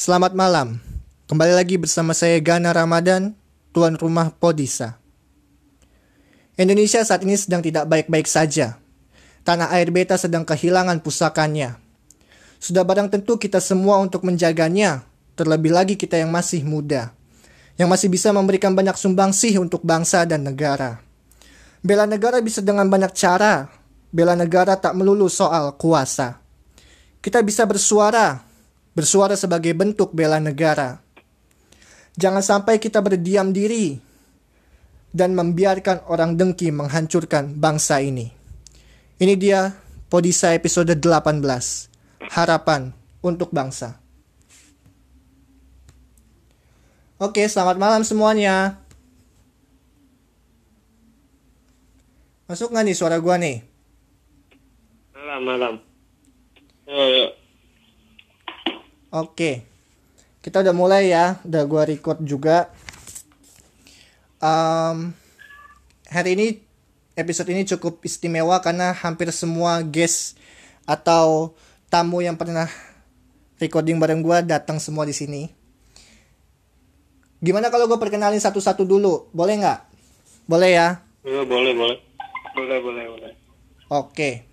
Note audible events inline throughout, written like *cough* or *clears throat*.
Selamat malam. Kembali lagi bersama saya Gana Ramadan, tuan rumah Podisa. Indonesia saat ini sedang tidak baik-baik saja. Tanah air beta sedang kehilangan pusakanya. Sudah barang tentu kita semua untuk menjaganya, terlebih lagi kita yang masih muda, yang masih bisa memberikan banyak sumbangsih untuk bangsa dan negara. Bela negara bisa dengan banyak cara. Bela negara tak melulu soal kuasa. Kita bisa bersuara, bersuara sebagai bentuk bela negara. Jangan sampai kita berdiam diri dan membiarkan orang dengki menghancurkan bangsa ini. Ini dia Podisa episode 18. Harapan untuk bangsa. Oke, selamat malam semuanya. Masuk nggak nih suara gua nih? Malam, malam. Yo. Oke. Kita udah mulai ya, udah gua record juga. Um, hari ini episode ini cukup istimewa karena hampir semua guest atau tamu yang pernah recording bareng gua datang semua di sini. Gimana kalau gue perkenalin satu-satu dulu? Boleh nggak? Boleh ya? Yo, boleh, boleh. Boleh, boleh, boleh. Oke.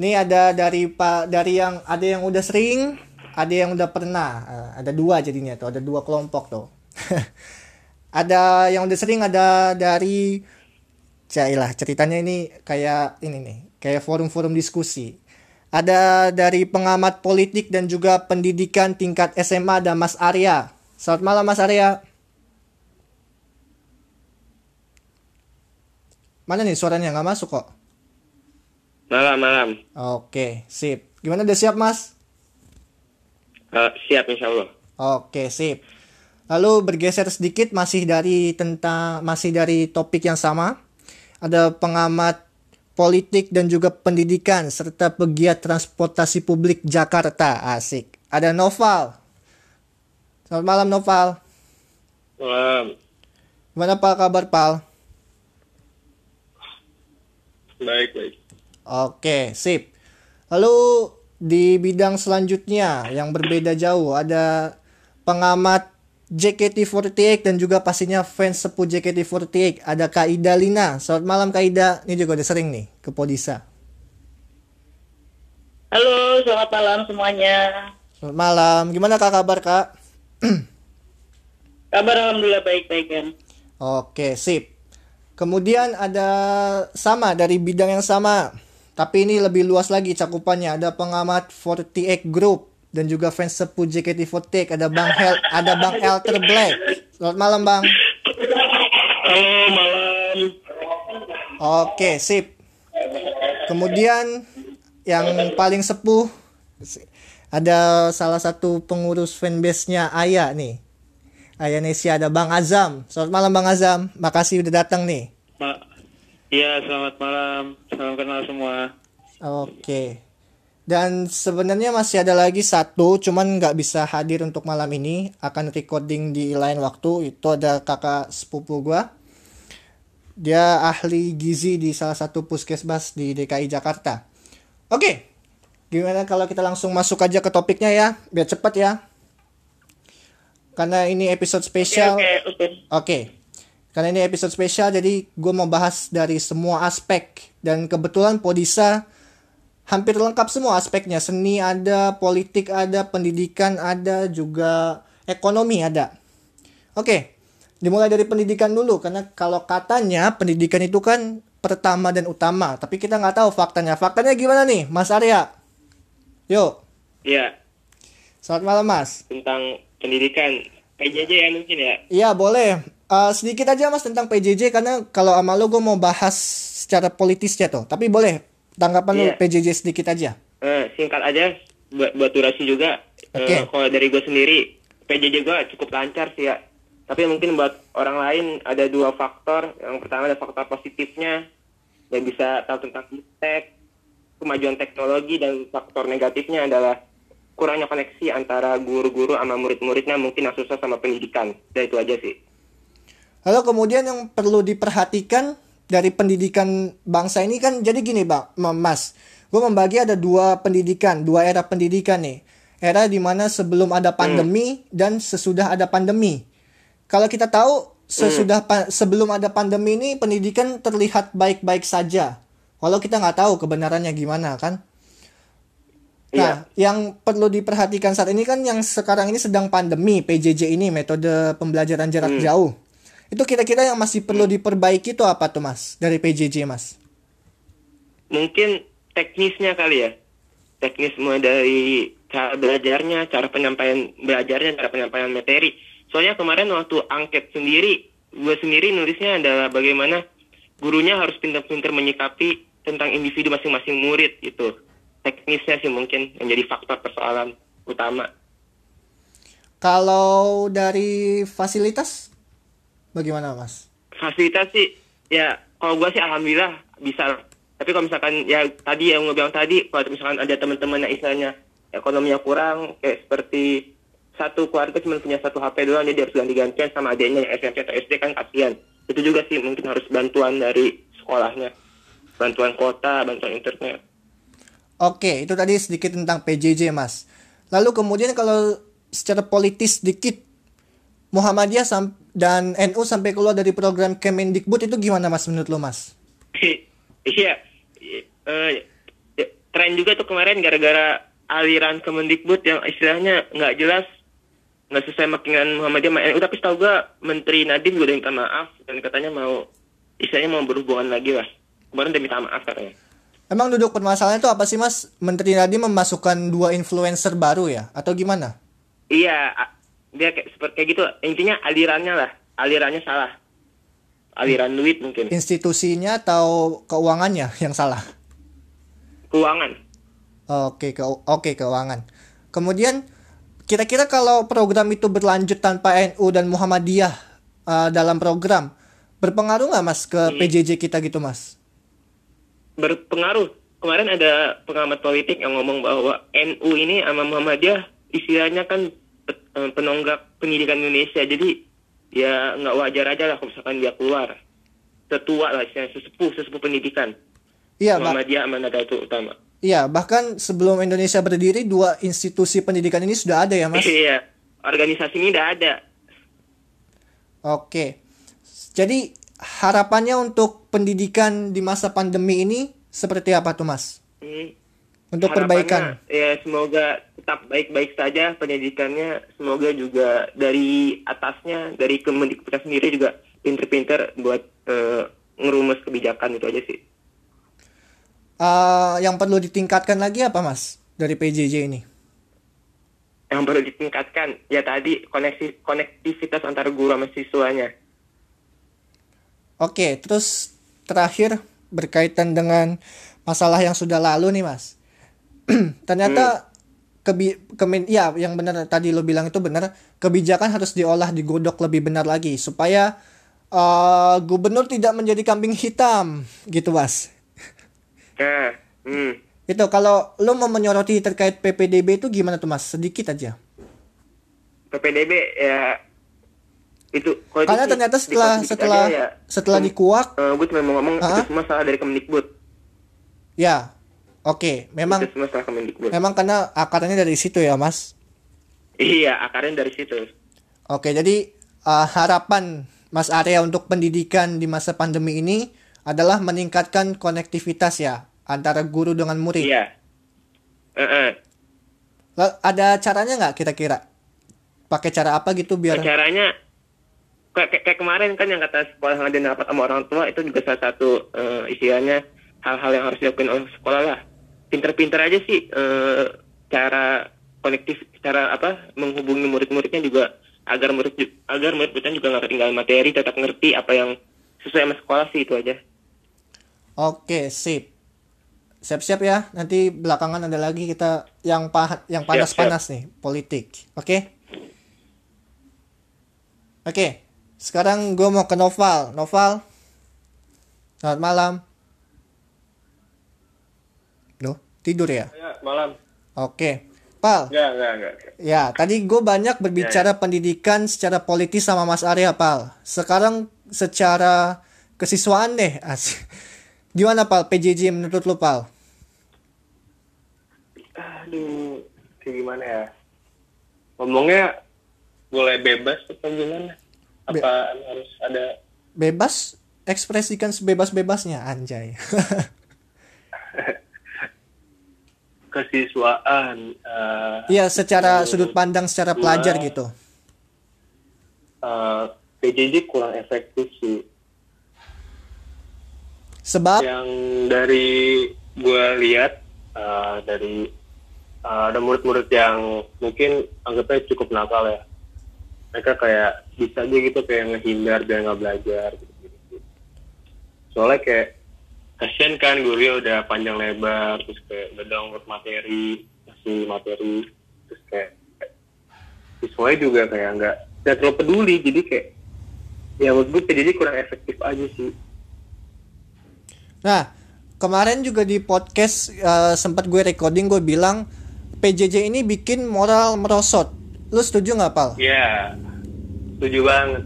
Ini ada dari pak dari yang ada yang udah sering, ada yang udah pernah. Eh, ada dua jadinya tuh, ada dua kelompok tuh. *laughs* ada yang udah sering, ada dari Cailah ceritanya ini kayak ini nih, kayak forum-forum diskusi. Ada dari pengamat politik dan juga pendidikan tingkat SMA ada Mas Arya. Selamat malam Mas Arya. Mana nih suaranya nggak masuk kok? Malam, malam. Oke, sip. Gimana udah siap, Mas? Eh, siap, insya Allah. Oke, sip. Lalu bergeser sedikit masih dari tentang masih dari topik yang sama. Ada pengamat politik dan juga pendidikan serta pegiat transportasi publik Jakarta. Asik. Ada Noval. Selamat malam Noval. Malam. Gimana Pal kabar Pal? Baik, baik. Oke, sip. Lalu di bidang selanjutnya yang berbeda jauh ada pengamat JKT48 dan juga pastinya fans sepuh JKT48 ada Kak Ida Lina. Selamat malam Kak Ida. Ini juga udah sering nih ke Podisa. Halo, selamat malam semuanya. Selamat malam. Gimana Kak kabar Kak? *clears throat* Kabar alhamdulillah baik-baik kan. Oke, sip. Kemudian ada sama dari bidang yang sama, tapi ini lebih luas lagi cakupannya. Ada pengamat 48 Group dan juga fans sepuh JKT48. Ada Bang Hel, ada Bang Elter Black. Selamat malam Bang. Halo, malam. Oke, sip. Kemudian yang paling sepuh ada salah satu pengurus fanbase-nya Aya nih. Aya Nesia ada Bang Azam. Selamat malam Bang Azam. Makasih udah datang nih. Ma Iya, selamat malam. Salam kenal semua. Oke. Dan sebenarnya masih ada lagi satu, cuman nggak bisa hadir untuk malam ini. Akan recording di lain waktu. Itu ada kakak sepupu gua. Dia ahli gizi di salah satu puskesmas di DKI Jakarta. Oke. Gimana kalau kita langsung masuk aja ke topiknya ya, biar cepat ya. Karena ini episode Oke, spesial. oke, oke. Oke. Karena ini episode spesial jadi gue mau bahas dari semua aspek dan kebetulan Podisa hampir lengkap semua aspeknya. Seni ada, politik ada, pendidikan ada, juga ekonomi ada. Oke. Dimulai dari pendidikan dulu karena kalau katanya pendidikan itu kan pertama dan utama, tapi kita nggak tahu faktanya. Faktanya gimana nih, Mas Arya? Yuk, Iya, selamat malam Mas. tentang pendidikan. PJJ ya mungkin ya. Iya boleh. Eh, sedikit aja mas tentang PJJ karena kalau sama lo gue mau bahas secara politisnya tuh. Tapi boleh tanggapan lo Iya. PJJ sedikit aja. Eh, singkat aja, buat, buat durasi juga. Eh, Oke. kalau dari gue sendiri, PJJ gue cukup lancar sih ya. Tapi mungkin buat orang lain ada dua faktor. Yang pertama ada faktor positifnya, yang bisa tahu tentang tech, kemajuan teknologi, dan faktor negatifnya adalah kurangnya koneksi antara guru-guru sama murid-muridnya mungkin yang susah sama pendidikan. Dan itu aja sih. Lalu kemudian yang perlu diperhatikan dari pendidikan bangsa ini kan jadi gini bang, Ma- mas. Gue membagi ada dua pendidikan, dua era pendidikan nih. era di mana sebelum ada pandemi dan sesudah ada pandemi. Kalau kita tahu sesudah pa- sebelum ada pandemi ini pendidikan terlihat baik-baik saja. Walau kita nggak tahu kebenarannya gimana kan. Nah, yang perlu diperhatikan saat ini kan yang sekarang ini sedang pandemi PJJ ini metode pembelajaran jarak jauh. Itu kira-kira yang masih perlu diperbaiki itu apa tuh Mas dari PJJ Mas? Mungkin teknisnya kali ya. Teknis mulai dari cara belajarnya, cara penyampaian belajarnya, cara penyampaian materi. Soalnya kemarin waktu angket sendiri, gue sendiri nulisnya adalah bagaimana gurunya harus pintar-pintar menyikapi tentang individu masing-masing murid itu. Teknisnya sih mungkin menjadi faktor persoalan utama. Kalau dari fasilitas bagaimana Mas? fasilitas sih ya kalau gua sih alhamdulillah bisa tapi kalau misalkan ya tadi yang gue bilang tadi kalau misalkan ada teman-teman yang istilahnya ekonominya kurang kayak seperti satu keluarga cuma punya satu HP doang jadi harus ganti-gantian sama adiknya yang SMP atau SD kan kasihan itu juga sih mungkin harus bantuan dari sekolahnya bantuan kota bantuan internet Oke, itu tadi sedikit tentang PJJ, Mas. Lalu kemudian kalau secara politis sedikit, Muhammadiyah sam- dan NU sampai keluar dari program Kemendikbud itu gimana, Mas, menurut lo, Mas? *laughs* iya eh, ya, tren juga tuh kemarin gara-gara aliran Kemendikbud yang istilahnya nggak jelas nggak sesuai sama keinginan Muhammadiyah sama NU tapi setahu gua Menteri Nadiem juga udah minta maaf dan katanya mau istilahnya mau berhubungan lagi lah kemarin udah minta maaf katanya Emang duduk permasalahannya itu apa sih, Mas? Menteri Nadiem memasukkan dua influencer baru ya? Atau gimana? iya dia kayak seperti kayak gitu intinya alirannya lah alirannya salah aliran duit mungkin Institusinya atau keuangannya yang salah? keuangan Oke, ke oke keuangan. Kemudian kira-kira kalau program itu berlanjut tanpa NU dan Muhammadiyah uh, dalam program, berpengaruh nggak mas ke PJJ kita gitu mas? berpengaruh. Kemarin ada pengamat politik yang ngomong bahwa NU ini sama Muhammadiyah istilahnya kan penonggak pendidikan Indonesia. Jadi ya nggak wajar aja lah kalau misalkan dia keluar. Setua lah istilahnya, sesepuh, sesepuh pendidikan. Iya, Pak. Muhammadiyah sama Nahdlatul Utama. Iya, bahkan sebelum Indonesia berdiri dua institusi pendidikan ini sudah ada ya mas? *laughs* Iya, organisasi ini udah ada. Oke. Jadi harapannya untuk pendidikan di masa pandemi ini seperti apa tuh mas? Hmm. Untuk perbaikan? Ya semoga tetap baik-baik saja pendidikannya. Semoga juga dari atasnya, dari Kemendikbud sendiri juga pinter-pinter buat eh, ngerumus kebijakan itu aja sih. Uh, yang perlu ditingkatkan lagi apa mas dari PJJ ini? Yang perlu ditingkatkan ya tadi koneksi konektivitas antara guru sama siswanya. Oke, terus terakhir berkaitan dengan masalah yang sudah lalu nih, Mas. *clears throat* Ternyata kebi kemen ya yang benar tadi lo bilang itu benar, kebijakan harus diolah digodok lebih benar lagi supaya uh, gubernur tidak menjadi kambing hitam gitu, Mas. Nah, *laughs* hmm. Itu kalau lo mau menyoroti terkait PPDB itu gimana tuh, Mas? Sedikit aja. PPDB ya itu kalau Karena ternyata setelah dikit-dikit setelah aja ya. setelah dikuak Eh, gue cuma mau ngomong Ah? itu semua salah dari Kemendikbud. ya Oke, memang itu semua salah Kemendikbud. memang karena akarnya dari situ ya, Mas. Iya, akarnya dari situ. Oke, jadi uh, harapan Mas Arya untuk pendidikan di masa pandemi ini adalah meningkatkan konektivitas ya antara guru dengan murid. Iya. Heeh. Lah, Ada caranya nggak kira-kira? Pakai cara apa gitu biar? caranya kayak, kayak- kayak kemarin kan yang kata sekolah ada rapat sama orang tua itu juga salah satu eh, istilahnya hal-hal yang harus dilakukan oleh sekolah lah pinter-pinter aja sih eh, cara konektif cara apa menghubungi murid-muridnya juga agar murid agar murid-muridnya juga nggak ketinggalan materi tetap ngerti apa yang sesuai sama sekolah sih itu aja Oke, sip. Siap-siap ya. Nanti belakangan ada lagi kita yang pah yang panas-panas nih, politik. Oke? Oke. Sekarang gue mau ke Noval. Noval. Selamat malam. Loh, tidur ya? ya, malam Oke. Pal, enggak enggak enggak ya tadi gue banyak berbicara pendidikan secara politis sama Mas Arya, Pal. Sekarang secara kesiswaan deh. Asik. Gimana, Pal? PJJ menurut lu, Pal? aduh kayak gimana ya ngomongnya boleh bebas atau gimana apa harus ada Bebas ekspresikan sebebas-bebasnya anjay. *laughs* kesiswaan eh, Iya, secara menurut sudut pandang secara pelajar gitu. eh, PJJ kurang efektif sih. Sebab? Yang dari gue lihat eh, dari eh, ada murid-murid yang mungkin anggapnya cukup nakal ya. Mereka kayak bisa aja gitu kayak ngehindar biar nggak belajar gitu, gitu, soalnya kayak kasian kan gurunya udah panjang lebar terus kayak udah download materi masih materi terus kayak siswanya juga kayak nggak nggak terlalu peduli jadi kayak ya menurut gue PJJ kurang efektif aja sih Nah, kemarin juga di podcast eh, sempat gue recording gue bilang PJJ ini bikin moral merosot. Lu setuju nggak, Pal? Ya, setuju banget.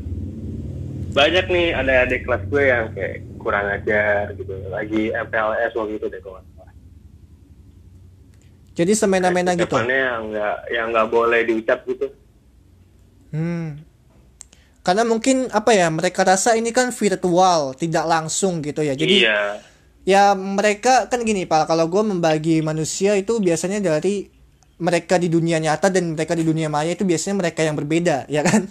Banyak nih ada adik kelas gue yang kayak kurang ajar gitu. Lagi MPLS waktu itu deh salah. Jadi semena-mena gitu. Yang nggak yang nggak boleh diucap gitu. Hmm. Karena mungkin apa ya, mereka rasa ini kan virtual, tidak langsung gitu ya. Jadi iya, ya mereka kan gini, Pal, kalau gue membagi manusia itu biasanya dari mereka di dunia nyata dan mereka di dunia maya itu biasanya mereka yang berbeda, ya kan?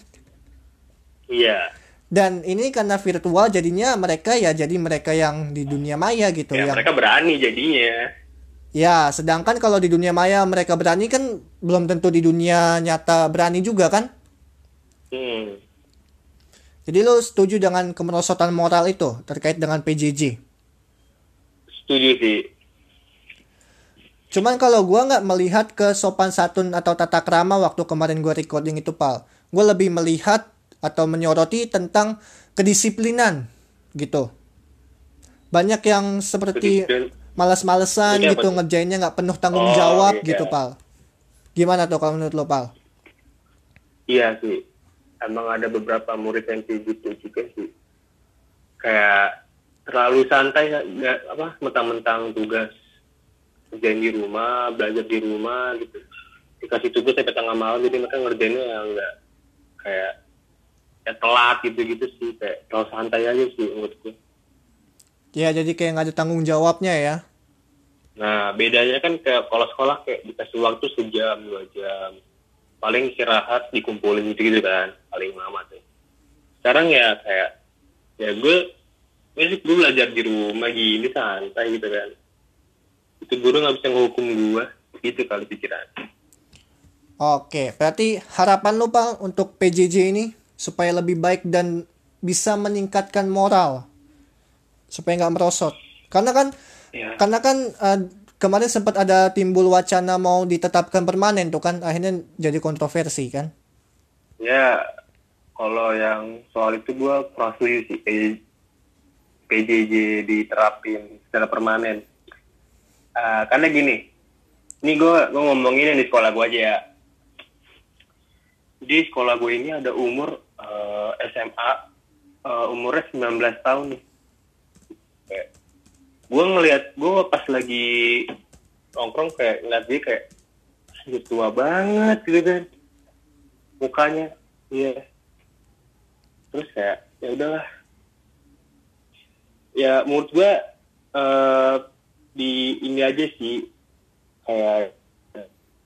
iya. Dan ini karena virtual jadinya mereka ya jadi mereka yang di dunia maya gitu Ya, yang mereka berani jadinya. Ya, sedangkan kalau di dunia maya mereka berani kan belum tentu di dunia nyata berani juga kan? Hmm. Jadi lo setuju dengan kemerosotan moral itu terkait dengan PJJ? Setuju sih. Cuman kalau gua nggak melihat ke sopan santun atau tata krama waktu kemarin gua recording itu, Pal. Gue lebih melihat atau menyoroti tentang kedisiplinan gitu. Banyak yang seperti malas-malesan gitu ngerjainnya nggak penuh tanggung Oh, jawab iya. gitu, Pal. Gimana tuh kalau menurut lo, Pal? Iya sih. Emang ada beberapa murid yang kayak gitu juga sih. Kayak terlalu santai nggak apa mentang-mentang tugas kerjaan di rumah, belajar di rumah gitu. Dikasih tugas sampai tengah malam jadi mereka ngerjainnya yang enggak kayak ya telat gitu-gitu sih kayak terlalu santai aja sih menurut gue. Ya, jadi kayak nggak ada tanggung jawabnya ya. Nah, bedanya kan ke kalau sekolah kayak dikasih waktu sejam, dua jam. Paling istirahat dikumpulin gitu gitu kan, paling lama tuh. Sekarang ya kayak, ya gue, gue sih gue belajar di rumah gini santai gitu kan. Itu guru nggak bisa ngehukum gue, gitu kali pikiran. Oke, berarti harapan lo Pak untuk PJJ ini supaya lebih baik dan bisa meningkatkan moral supaya nggak merosot. Karena kan, Ya. karena kan eh, kemarin sempat ada timbul wacana mau ditetapkan permanen tuh kan, akhirnya jadi kontroversi kan. Ya, kalau yang soal itu gue kurang setuju sih. P- PJJ diterapin secara permanen. Ah, karena gini, ini gue gue ngomongin yang di sekolah gue aja ya. Di sekolah gue ini ada umur eh, SMA, eh, umurnya 19 tahun nih. Kayak, gue ngelihat, gue pas lagi nongkrong kayak ngeliat dia kayak, "Anjir, tua banget gitu kan. Mukanya iya. Terus kayak ya udahlah. Ya menurut gua eh, di ini aja sih. Kayak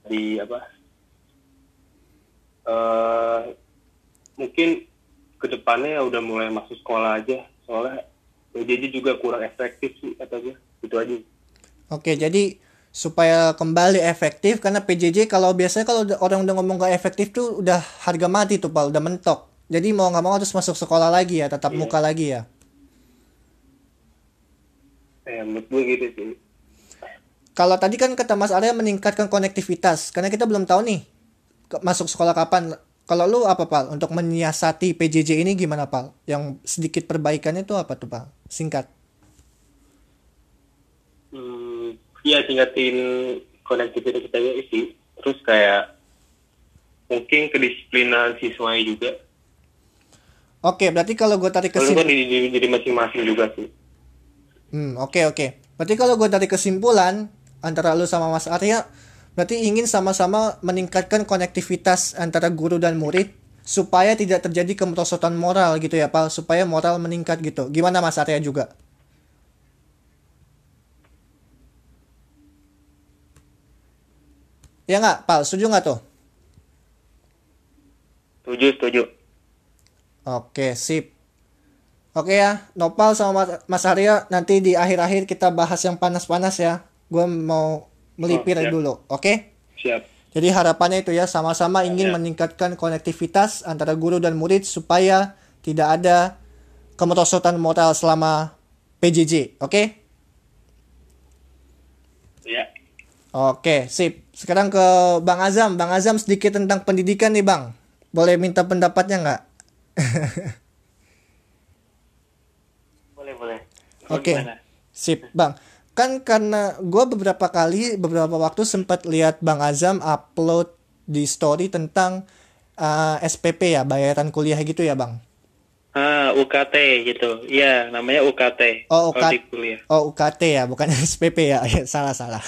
di apa eh mungkin ke depannya ya udah mulai masuk sekolah aja soalnya PJJ juga kurang efektif sih kata gue itu aja Oke, jadi supaya kembali efektif karena PJJ kalau biasanya kalau orang udah ngomong gak efektif tuh udah harga mati tuh Pak, udah mentok. Jadi mau nggak mau harus masuk sekolah lagi ya, tatap Iya. muka lagi ya. ya menurut gue gitu sih Kalau tadi kan kata Mas Arya meningkatkan konektivitas, karena kita belum tahu nih masuk sekolah kapan. Kalau lu apa Pal? Untuk menyiasati PJJ ini gimana Pal? Yang sedikit perbaikannya itu apa tuh Pal? Singkat. Hmm, ya tingkatin konektivitas kita ya sih. Terus kayak mungkin kedisiplinan siswanya juga. Oke, berarti kalau gue tarik Kalau kesimpulan, di, di, di masing-masing juga sih. hmm, oke oke. Berarti kalau gue tarik kesimpulan antara lu sama Mas Arya, Berarti ingin sama-sama meningkatkan konektivitas antara guru dan murid supaya tidak terjadi kemerosotan moral gitu ya Pak, supaya moral meningkat gitu. Gimana Mas Arya juga? Ya nggak, Pak? Setuju nggak tuh? Setuju, setuju. Oke, sip. Oke ya, Nopal sama Mas- Mas Arya nanti di akhir-akhir kita bahas yang panas-panas ya. Gue mau melipir Oh, siap. dulu, oke? Siap. Jadi harapannya itu ya sama-sama ingin Ya. meningkatkan konektivitas antara guru dan murid supaya tidak ada kemerosotan moral selama PJJ, oke? Ya. Oke, sip. Sekarang ke Bang Azam. Bang Azam sedikit tentang pendidikan nih, Bang. Boleh minta pendapatnya nggak? Boleh, boleh. Oke, Gimana? sip, Bang. Kan karena gue beberapa kali, beberapa waktu sempat lihat Bang Azam upload di story tentang uh, SPP ya, bayaran kuliah gitu ya, Bang. Ah, UKT gitu. Iya, namanya UKT. Oh, UKT. kuliah. Oh, UKT ya, bukan *laughs* SPP ya. salah, salah.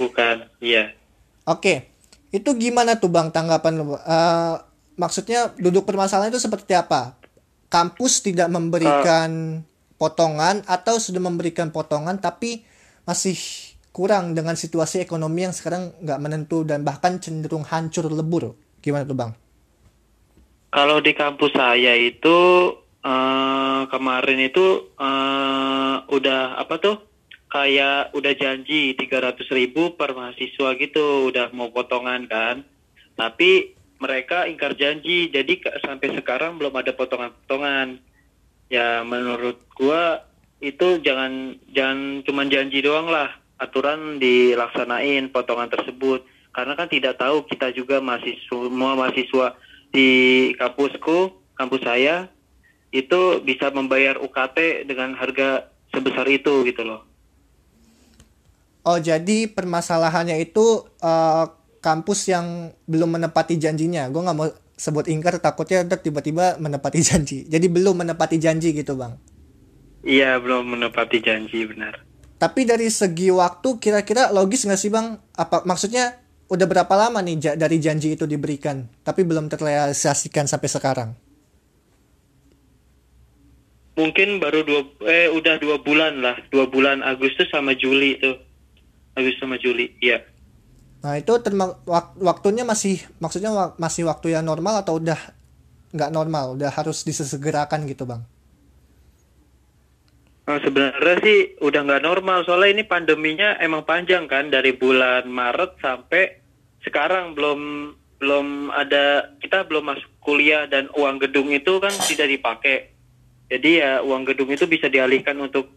Bukan, iya. Oke, itu gimana tuh Bang tanggapan lu? Eh, maksudnya duduk permasalahan itu seperti apa? Kampus tidak memberikan potongan atau sudah memberikan potongan tapi masih kurang dengan situasi ekonomi yang sekarang nggak menentu dan bahkan cenderung hancur lebur. Gimana tuh Bang? Kalau di kampus saya itu eh, kemarin itu eh, udah apa tuh? Kayak udah janji 300 ribu per mahasiswa gitu, udah mau potongan kan. Tapi mereka ingkar janji, jadi sampai sekarang belum ada potongan-potongan. Ya menurut gua itu jangan jangan cuma janji doang lah, aturan dilaksanain potongan tersebut. Karena kan tidak tahu kita juga masih semua mahasiswa di kampusku, kampus saya itu bisa membayar UKT dengan harga sebesar itu gitu loh. Oh jadi permasalahannya itu eh, kampus yang belum menepati janjinya. Gue nggak mau sebut ingkar takutnya ntar tiba-tiba menepati *laughs* janji. Jadi belum menepati janji gitu bang. Iya, belum menepati janji benar. Tapi dari segi waktu kira-kira logis nggak sih bang? Apa maksudnya udah berapa lama nih ja- dari janji itu diberikan tapi belum terrealisasikan sampai sekarang? Mungkin baru dua eh udah dua bulan lah, dua bulan Agustus sama Juli tuh. Agustus sama Juli, iya. Nah itu wak- waktunya masih maksudnya masih waktu yang normal atau udah nggak normal? Udah harus disesegerakan gitu bang? Nah, sebenarnya sih udah nggak normal soalnya ini pandeminya emang panjang kan dari bulan Maret sampai sekarang belum belum ada kita belum masuk kuliah dan uang gedung itu kan tidak dipakai. Jadi ya uang gedung itu bisa dialihkan untuk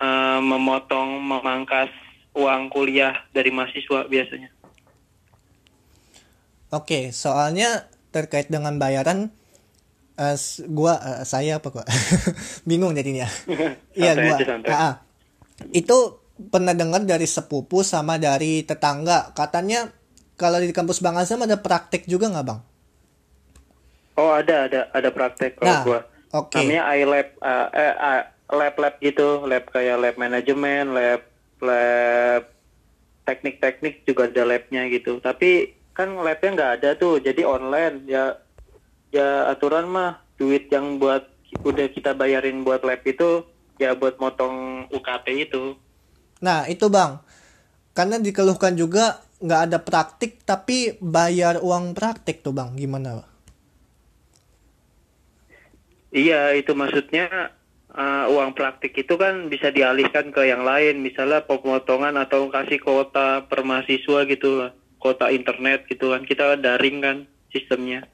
eh, memotong memangkas uang kuliah dari mahasiswa biasanya. Oke, soalnya terkait dengan bayaran, eh, s- gua eh, saya apa gua *laughs* bingung jadinya. *laughs* Iya gua. aja. Ah, ah. itu pernah dengar dari sepupu sama dari tetangga, katanya kalau di kampus Bang Azam ada praktek juga nggak bang? Oh ada ada ada praktek kalau Nah, gua. oke. Namanya iLab eh, eh, ah, lab lab gitu, lab kayak lab manajemen, lab lab teknik-teknik juga ada labnya gitu. Tapi kan labnya nggak ada tuh, jadi online. Ya ya aturan mah duit yang buat udah kita bayarin buat lab itu ya buat motong UKT itu. Nah itu bang, karena dikeluhkan juga nggak ada praktik tapi bayar uang praktik tuh bang, gimana? Iya, itu maksudnya uh, uang praktik itu kan bisa dialihkan ke yang lain, misalnya pemotongan atau kasih kuota per mahasiswa gitu lah, kuota internet gitu kan, kita daring kan sistemnya.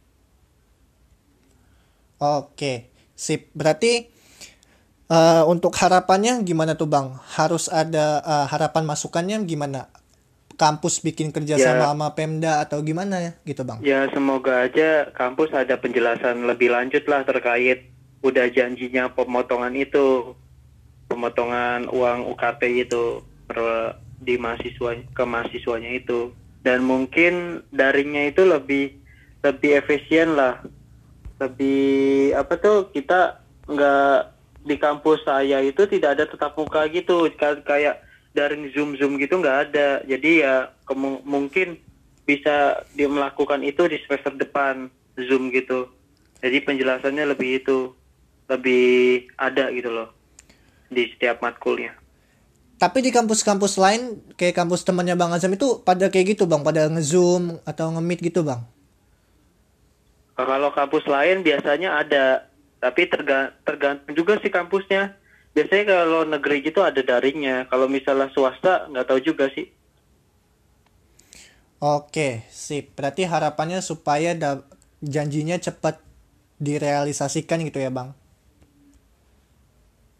Oke, sip. Berarti eh, untuk harapannya gimana tuh Bang? Harus ada eh, harapan masukannya gimana? Kampus bikin kerja Ya. sama sama Pemda atau gimana ya gitu Bang? Ya semoga aja kampus ada penjelasan lebih lanjut lah terkait udah janjinya pemotongan itu, pemotongan uang UKT itu per- di mahasiswa ke mahasiswanya itu, dan mungkin daringnya itu lebih lebih efisien lah, lebih apa tuh kita nggak di kampus saya itu tidak ada tetap muka gitu. Ka- kayak daring zoom zoom gitu nggak ada. Jadi ya mungkin bisa dia melakukan itu di semester depan zoom gitu. Jadi penjelasannya lebih itu lebih ada gitu loh di setiap matkulnya Tapi di kampus-kampus lain kayak kampus temannya Bang Azam itu pada kayak gitu Bang, pada nge-zoom atau nge-meet gitu Bang. Kalau kampus lain biasanya ada, tapi terga- tergantung juga sih kampusnya. Biasanya kalau negeri gitu ada daringnya. Kalau misalnya swasta nggak tahu juga sih. Oke, sip. Berarti harapannya supaya janjinya cepat direalisasikan gitu ya Bang.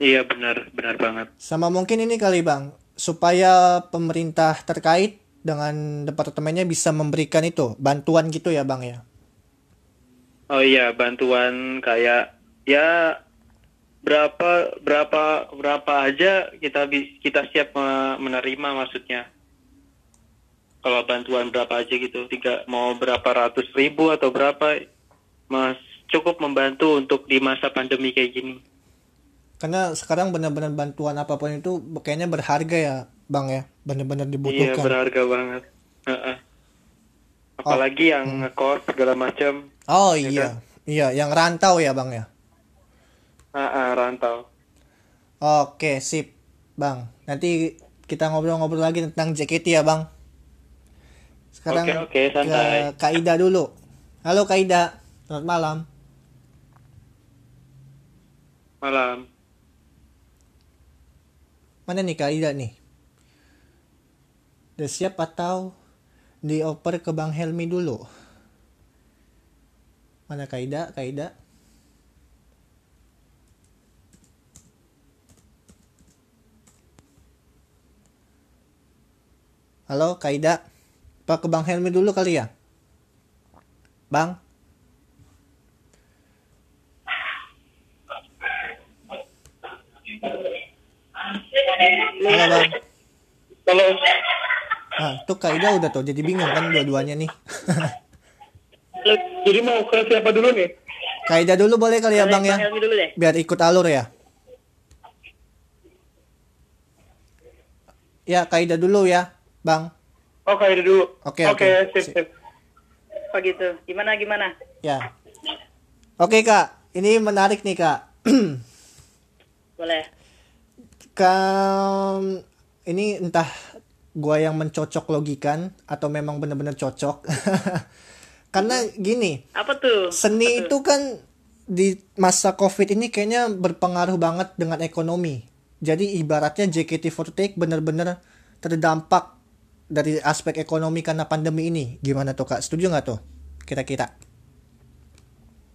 Iya benar, benar banget. Sama mungkin ini kali Bang, supaya pemerintah terkait dengan departemennya bisa memberikan itu bantuan gitu ya Bang ya. Oh iya bantuan kayak ya berapa berapa berapa aja kita kita siap me- menerima maksudnya. Kalau bantuan berapa aja gitu, tiga mau berapa ratus ribu atau berapa, mas cukup membantu untuk di masa pandemi kayak gini. Karena sekarang benar-benar bantuan apa pun itu kayaknya berharga ya Bang ya, benar-benar Iya dibutuhkan. berharga banget. Heeh. Apalagi yang ngekos segala macam. Oh Ya iya, iya yang rantau ya Bang ya. Heeh, rantau. Oke, sip, Bang. Nanti kita ngobrol-ngobrol lagi tentang JKT ya, Bang. Sekarang Oke, oke, santai. ke Kak Ida dulu. Halo Kak Ida, selamat malam. Malam. Mana nih Kak nih? Udah siap atau dioper ke Bang Helmi dulu? Mana Kak Ida? Halo Kak Ida? Apa ke Bang Helmi dulu kali ya? Bang? Halo Bang? Halo. Ah, tuh Kak Ida udah tuh jadi bingung kan dua-duanya nih. Jadi mau ke siapa dulu nih? Kak Ida dulu boleh kali ya Bang ya? Dulu deh. Biar ikut alur ya. Ya, Kak Ida dulu ya, Bang. Oh, kayak dulu. Oke, Oke, oke. sip, sip. Oh gitu. Gimana gimana? Ya. Oke Kak, ini menarik nih Kak. *clears throat* Boleh. Kam, ini entah gua yang mencocok logikan atau memang benar-benar cocok. *laughs* Karena gini, Apa tuh? seni itu kan di masa covid ini kayaknya berpengaruh banget dengan ekonomi. Jadi ibaratnya JKT48 benar-benar terdampak dari aspek ekonomi karena pandemi ini. Gimana tuh kak? Setuju nggak tuh kira-kira?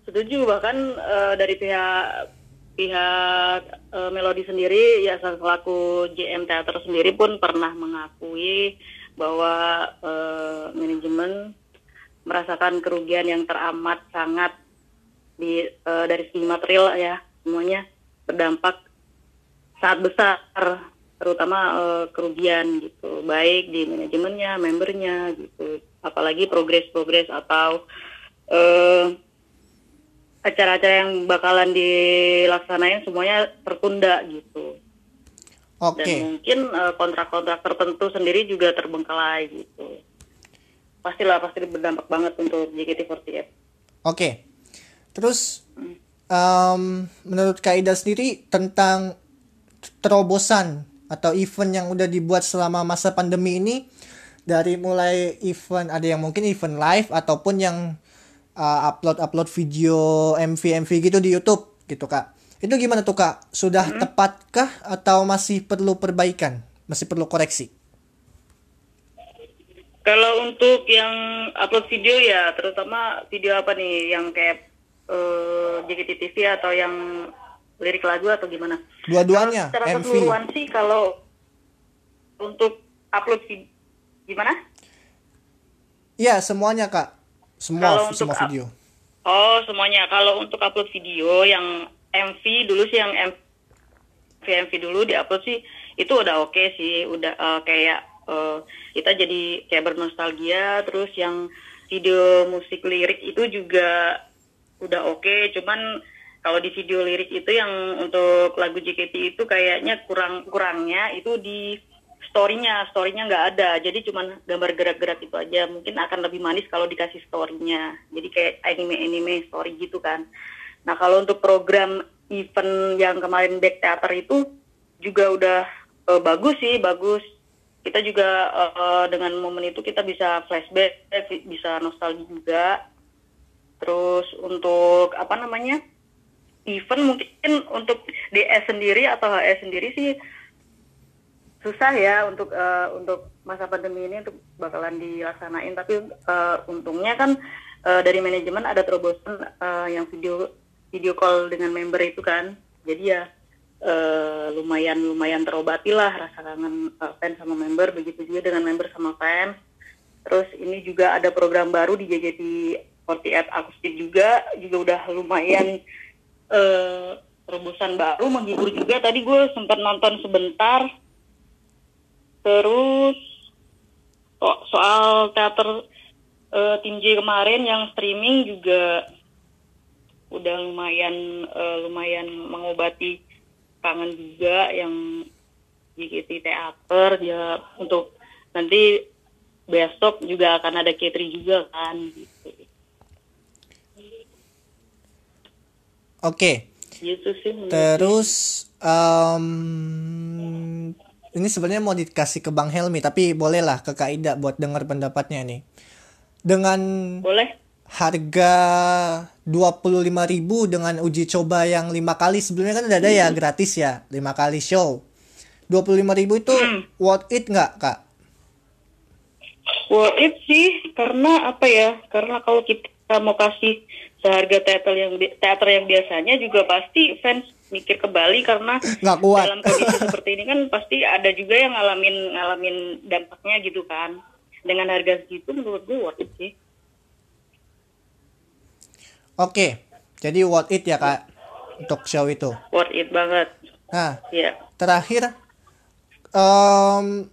Setuju bahkan eh, dari pihak pihak eh, Melodi sendiri ya selaku JM Teater sendiri pun pernah mengakui bahwa eh, manajemen merasakan kerugian yang teramat sangat di eh, dari segi material ya. Semuanya berdampak sangat besar terutama eh, kerugian gitu. Baik di manajemennya membernya gitu. Apalagi progres-progres atau eh, acara-acara yang bakalan dilaksanain semuanya tertunda gitu. Oke. Dan mungkin eh, kontrak-kontrak tertentu sendiri juga terbengkalai gitu. Pastilah pasti berdampak banget untuk JKT48 oke. Terus em, menurut kak Ida sendiri tentang terobosan atau event yang udah dibuat selama masa pandemi ini dari mulai event ada yang mungkin event live ataupun yang uh, upload-upload video MV MV gitu di YouTube gitu kak. Itu gimana tuh kak? Sudah tepatkah atau masih perlu perbaikan? Masih perlu koreksi? Kalau untuk yang upload video ya, terutama video apa nih, yang kayak eh, JKT TV atau yang lirik lagu atau gimana? dua-duanya secara MV keseluruhan sih kalau untuk upload video gimana? ya semuanya kak semua Kalau untuk semua up- video Oh semuanya. Kalau untuk upload video yang MV dulu sih yang MV MV dulu diupload sih itu udah oke sih, udah eh, kayak eh, kita jadi kayak bernostalgia. Terus yang video musik lirik itu juga udah oke. Cuman kalau di video lirik itu yang untuk lagu JKT itu kayaknya kurang kurangnya itu di storynya storynya nggak ada. Jadi cuman gambar gerak-gerak itu aja. Mungkin akan lebih manis kalau dikasih storynya. Jadi kayak anime-anime story gitu kan. Nah kalau untuk program event yang kemarin back theater itu juga udah eh, bagus sih bagus. Kita juga eh, dengan momen itu kita bisa flashback bisa nostalgia juga. Terus untuk apa namanya event mungkin untuk DS sendiri atau HS sendiri sih susah ya untuk eh, untuk masa pandemi ini untuk bakalan dilaksanain. Tapi eh, untungnya kan eh, dari manajemen ada terobosan eh, yang video video call dengan member itu kan. Jadi ya eh, lumayan lumayan terobati lah rasa kangen eh, fans sama member. Begitu juga dengan member sama fans. Terus ini juga ada program baru di JJT 48 akustik juga. Juga udah lumayan eh, terobosan baru menghibur juga. Tadi gue sempat nonton sebentar terus so- soal teater eh, tim J kemarin yang streaming juga udah lumayan eh, lumayan mengobati kangen juga yang JKT teater ya untuk nanti besok juga akan ada Katri juga kan gitu. Oke. Gitu sih menurut Terus em, ini sebenarnya mau dikasih ke Bang Helmi tapi bolehlah ke Kak Ida buat dengar pendapatnya nih. Dengan boleh harga 25.000 dengan uji coba yang lima kali sebelumnya kan udah ada ya gratis ya lima kali show 25.000 itu worth it nggak kak? Worth it sih karena apa ya? Karena kalau kita mau kasih seharga teater yang teater yang biasanya juga pasti fans mikir ke Bali karena Nggak kuat. dalam kondisi *laughs* seperti ini kan pasti ada juga yang ngalamin ngalamin dampaknya gitu kan. Dengan harga segitu menurut gue worth it sih. Oke, jadi worth it ya kak untuk show itu. Worth it banget. Nah Ya. terakhir em,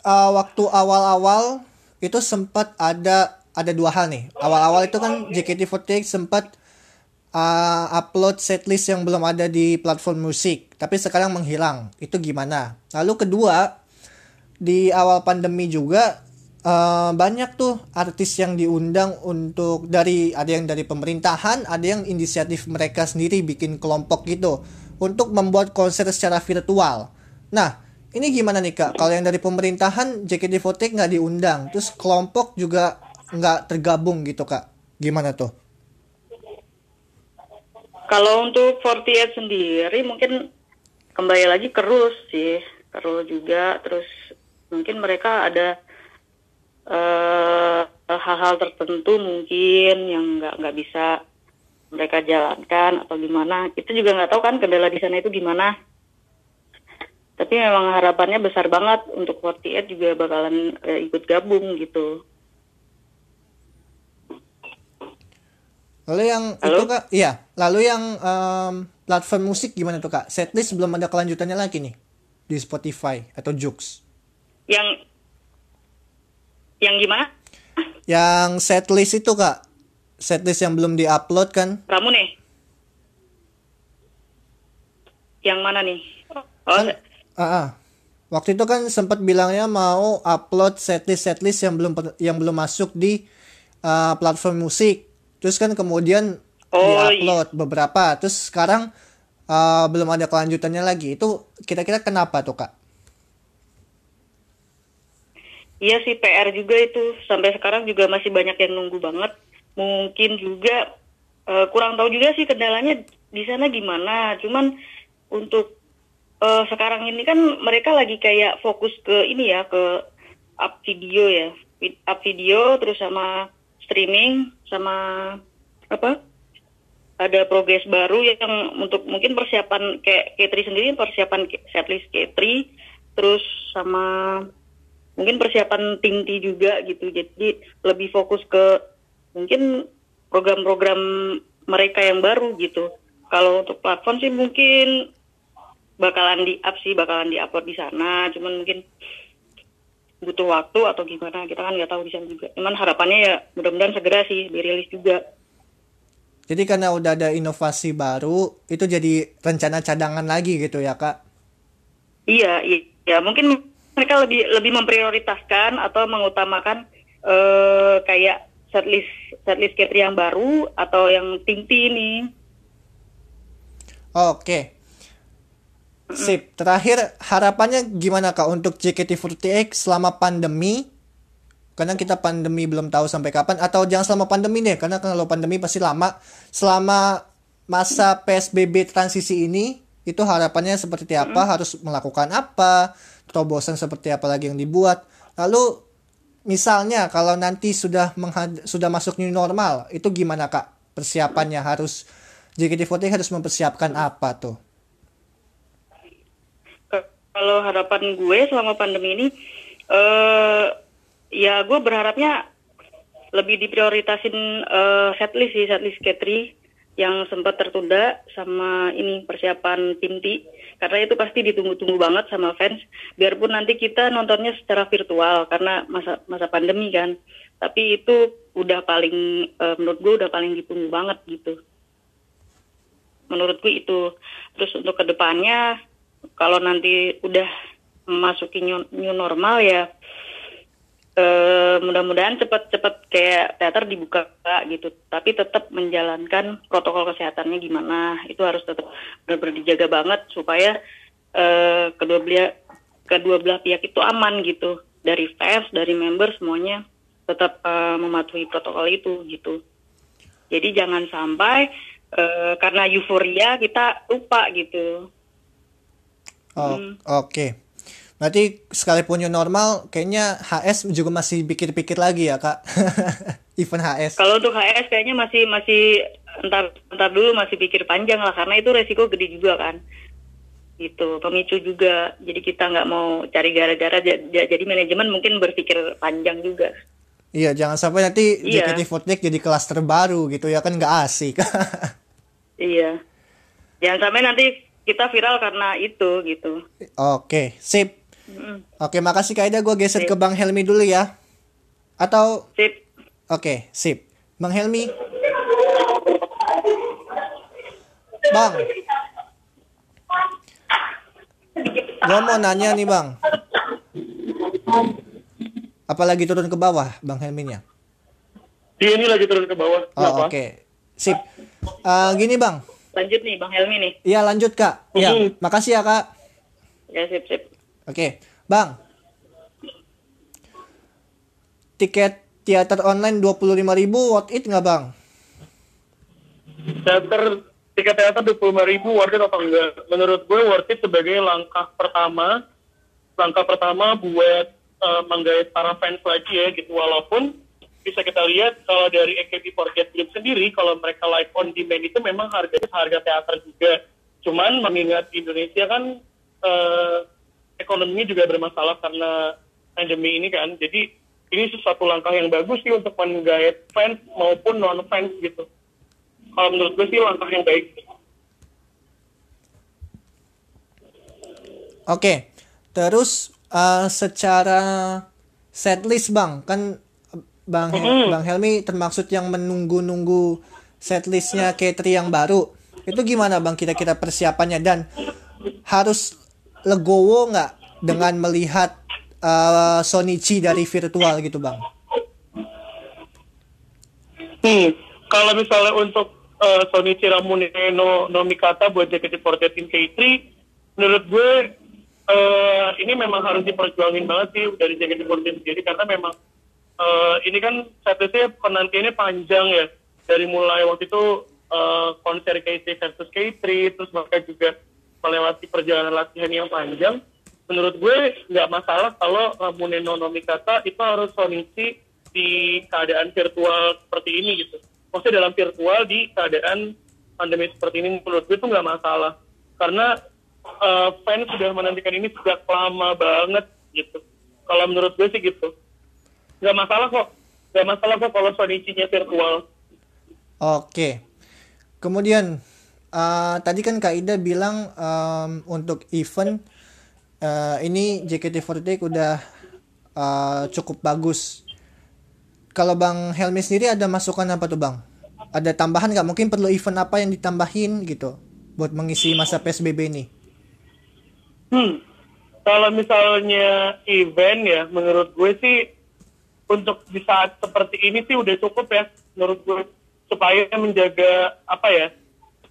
uh, waktu awal-awal itu sempat ada ada dua hal nih. Awal-awal itu kan JKT48 sempat uh, upload setlist yang belum ada di platform musik, tapi sekarang menghilang. Itu gimana? Lalu kedua, di awal pandemi juga uh, banyak tuh artis yang diundang untuk dari ada yang dari pemerintahan, ada yang inisiatif mereka sendiri bikin kelompok gitu untuk membuat konser secara virtual. Nah, ini gimana nih kak? Kalau yang dari pemerintahan JKT48 nggak diundang, terus kelompok juga nggak tergabung gitu kak? Gimana tuh? Kalau untuk 48 sendiri mungkin kembali lagi kerus sih, kerus juga. Terus mungkin mereka ada eh, hal-hal tertentu mungkin yang nggak nggak bisa mereka jalankan atau gimana. Kita juga nggak tahu kan kendala di sana itu gimana. Tapi memang harapannya besar banget untuk 48 juga bakalan eh, ikut gabung gitu. Lalu yang Halo? itu kak, iya. Lalu yang em, platform musik gimana tuh kak? Setlist belum ada kelanjutannya lagi nih di Spotify atau Joox. Yang yang gimana? Yang setlist itu kak, setlist yang belum diupload kan? Kamu nih? Yang mana nih? Oh, Kan, ah, ah. Waktu itu kan sempat bilangnya mau upload setlist setlist yang belum yang belum masuk di uh, platform musik. Terus kan kemudian Oh, diupload beberapa. Terus sekarang uh, belum ada kelanjutannya lagi. Itu kira-kira kenapa tuh kak? Iya sih PR juga itu sampai sekarang juga masih banyak yang nunggu banget. Mungkin juga eh, kurang tahu juga sih kendalanya di sana gimana. Cuman untuk eh, sekarang ini kan mereka lagi kayak fokus ke ini ya ke up video ya, up video terus sama streaming sama apa? Ada progres baru yang untuk mungkin persiapan kayak K3 sendiri persiapan setlist K3 terus sama mungkin persiapan tim juga gitu jadi lebih fokus ke mungkin program-program mereka yang baru gitu kalau untuk platform sih mungkin bakalan di up sih bakalan di upload di sana cuman mungkin butuh waktu atau gimana kita kan nggak tahu di sana juga cuman harapannya ya mudah-mudahan segera sih dirilis juga Jadi karena udah ada inovasi baru, itu jadi rencana cadangan lagi gitu ya kak? iya iya ya mungkin mereka lebih lebih memprioritaskan atau mengutamakan eh, kayak setlist setlist yang baru atau yang Tinti ini. Oke. Sip. Terakhir harapannya gimana kak untuk JKT48 selama pandemi? Karena kita pandemi belum tahu sampai kapan atau jangan selama pandemi deh karena kalau pandemi pasti lama. Selama masa PSBB transisi ini itu harapannya seperti apa? Harus melakukan apa? Terobosan seperti apa lagi yang dibuat? Lalu misalnya kalau nanti sudah menghad- sudah masuk new normal, itu gimana kak persiapannya harus JKT48 harus mempersiapkan apa tuh? Kalau harapan gue selama pandemi ini, eh ya gue berharapnya lebih diprioritasin eh, setlist sih, setlist Katri yang sempat tertunda sama ini persiapan tim T. Karena itu pasti ditunggu-tunggu banget sama fans. Biarpun nanti kita nontonnya secara virtual karena masa masa pandemi kan. Tapi itu udah paling eh, menurut gue udah paling ditunggu banget gitu. Menurutku itu. Terus untuk ke depannya kalau nanti udah memasuki new, new normal ya eh, mudah-mudahan cepat-cepat kayak teater dibuka gitu. Tapi tetap menjalankan protokol kesehatannya gimana. Itu harus tetap benar-benar dijaga banget supaya eh, kedua belah kedua belah pihak itu aman gitu. Dari fans dari member semuanya tetap eh, mematuhi protokol itu gitu. Jadi jangan sampai eh, karena euforia kita lupa gitu. Oh, Hmm. Oke. Berarti sekalipun new normal, kayaknya HS juga masih pikir-pikir lagi ya kak. *laughs* Event HS. Kalau untuk HS kayaknya masih masih entar entar dulu masih pikir panjang lah karena itu resiko gede juga kan. Gitu, pemicu juga. Jadi kita nggak mau cari gara-gara ja- ja- jadi manajemen mungkin berpikir panjang juga. Iya, jangan sampai nanti Iya. JKT48 jadi kelas terbaru gitu ya kan nggak asik. *laughs* Iya. Jangan sampai nanti kita viral karena itu gitu. Oke, sip. Mm. Oke, makasih Kak Ida. Gue geser ke Bang Helmi dulu ya. Atau, Sip. oke, sip. Bang Helmi. Bang. Gue mau nanya nih Bang. Apalagi turun ke bawah Bang Helminya? Dia ini lagi turun ke bawah. Oh, oke. Kenapa? Sip. Eh, gini Bang. Lanjut nih Bang Helmi nih. Iya lanjut Kak. Iya, Mhm. makasih ya Kak. Ya sip sip. Oke, Bang. Tiket teater online 25.000 worth it nggak Bang? Teater tiket teater dua puluh ribu worth it atau enggak? Menurut gue worth it sebagai langkah pertama, langkah pertama buat eh, menggait para fans lagi ya gitu. Walaupun bisa kita lihat kalau dari AKB48 Group sendiri, kalau mereka live on demand itu memang harganya harga teater juga. Cuman mengingat Indonesia kan eh, ekonominya juga bermasalah karena pandemi ini kan. Jadi ini sesuatu langkah yang bagus sih untuk menggait fans maupun non fans gitu kalau menurut gue sih langkah yang baik. Oke, terus eh, secara setlist Bang, kan Bang Hel- Bang Helmi termaksud yang menunggu-nunggu setlistnya K3 yang baru. Itu gimana Bang kira-kira persiapannya dan harus legowo nggak dengan melihat eh, Sonichi dari virtual gitu Bang? Hmm, kalau misalnya untuk uh, Sonichi Ramune no, no Mikata buat JKT48 K3, menurut gue uh, ini memang harus diperjuangin banget sih dari JKT48 sendiri karena memang uh, ini kan setlistnya penantiannya panjang ya. Dari mulai waktu itu uh, konser K3 versus K3 terus mereka juga melewati perjalanan latihan yang panjang. Menurut gue nggak masalah kalau Ramune no Mikata itu harus Sonichi di keadaan virtual seperti ini gitu. Maksudnya dalam virtual di keadaan pandemi seperti ini menurut gue itu nggak masalah. Karena uh, fans sudah menantikan ini sejak lama banget gitu. Kalau menurut gue sih gitu nggak masalah kok nggak masalah kok kalau Sonichi-nya virtual Oke. Kemudian eh, tadi kan Kak Ida bilang em, untuk event eh, ini JKT48 udah eh, cukup bagus. Kalau Bang Helmi sendiri ada masukan apa tuh Bang? Ada tambahan nggak? Mungkin perlu event apa yang ditambahin gitu buat mengisi masa PSBB ini? Hmm. kalau misalnya event ya, menurut gue sih untuk di saat seperti ini sih udah cukup ya, menurut gue supaya menjaga apa ya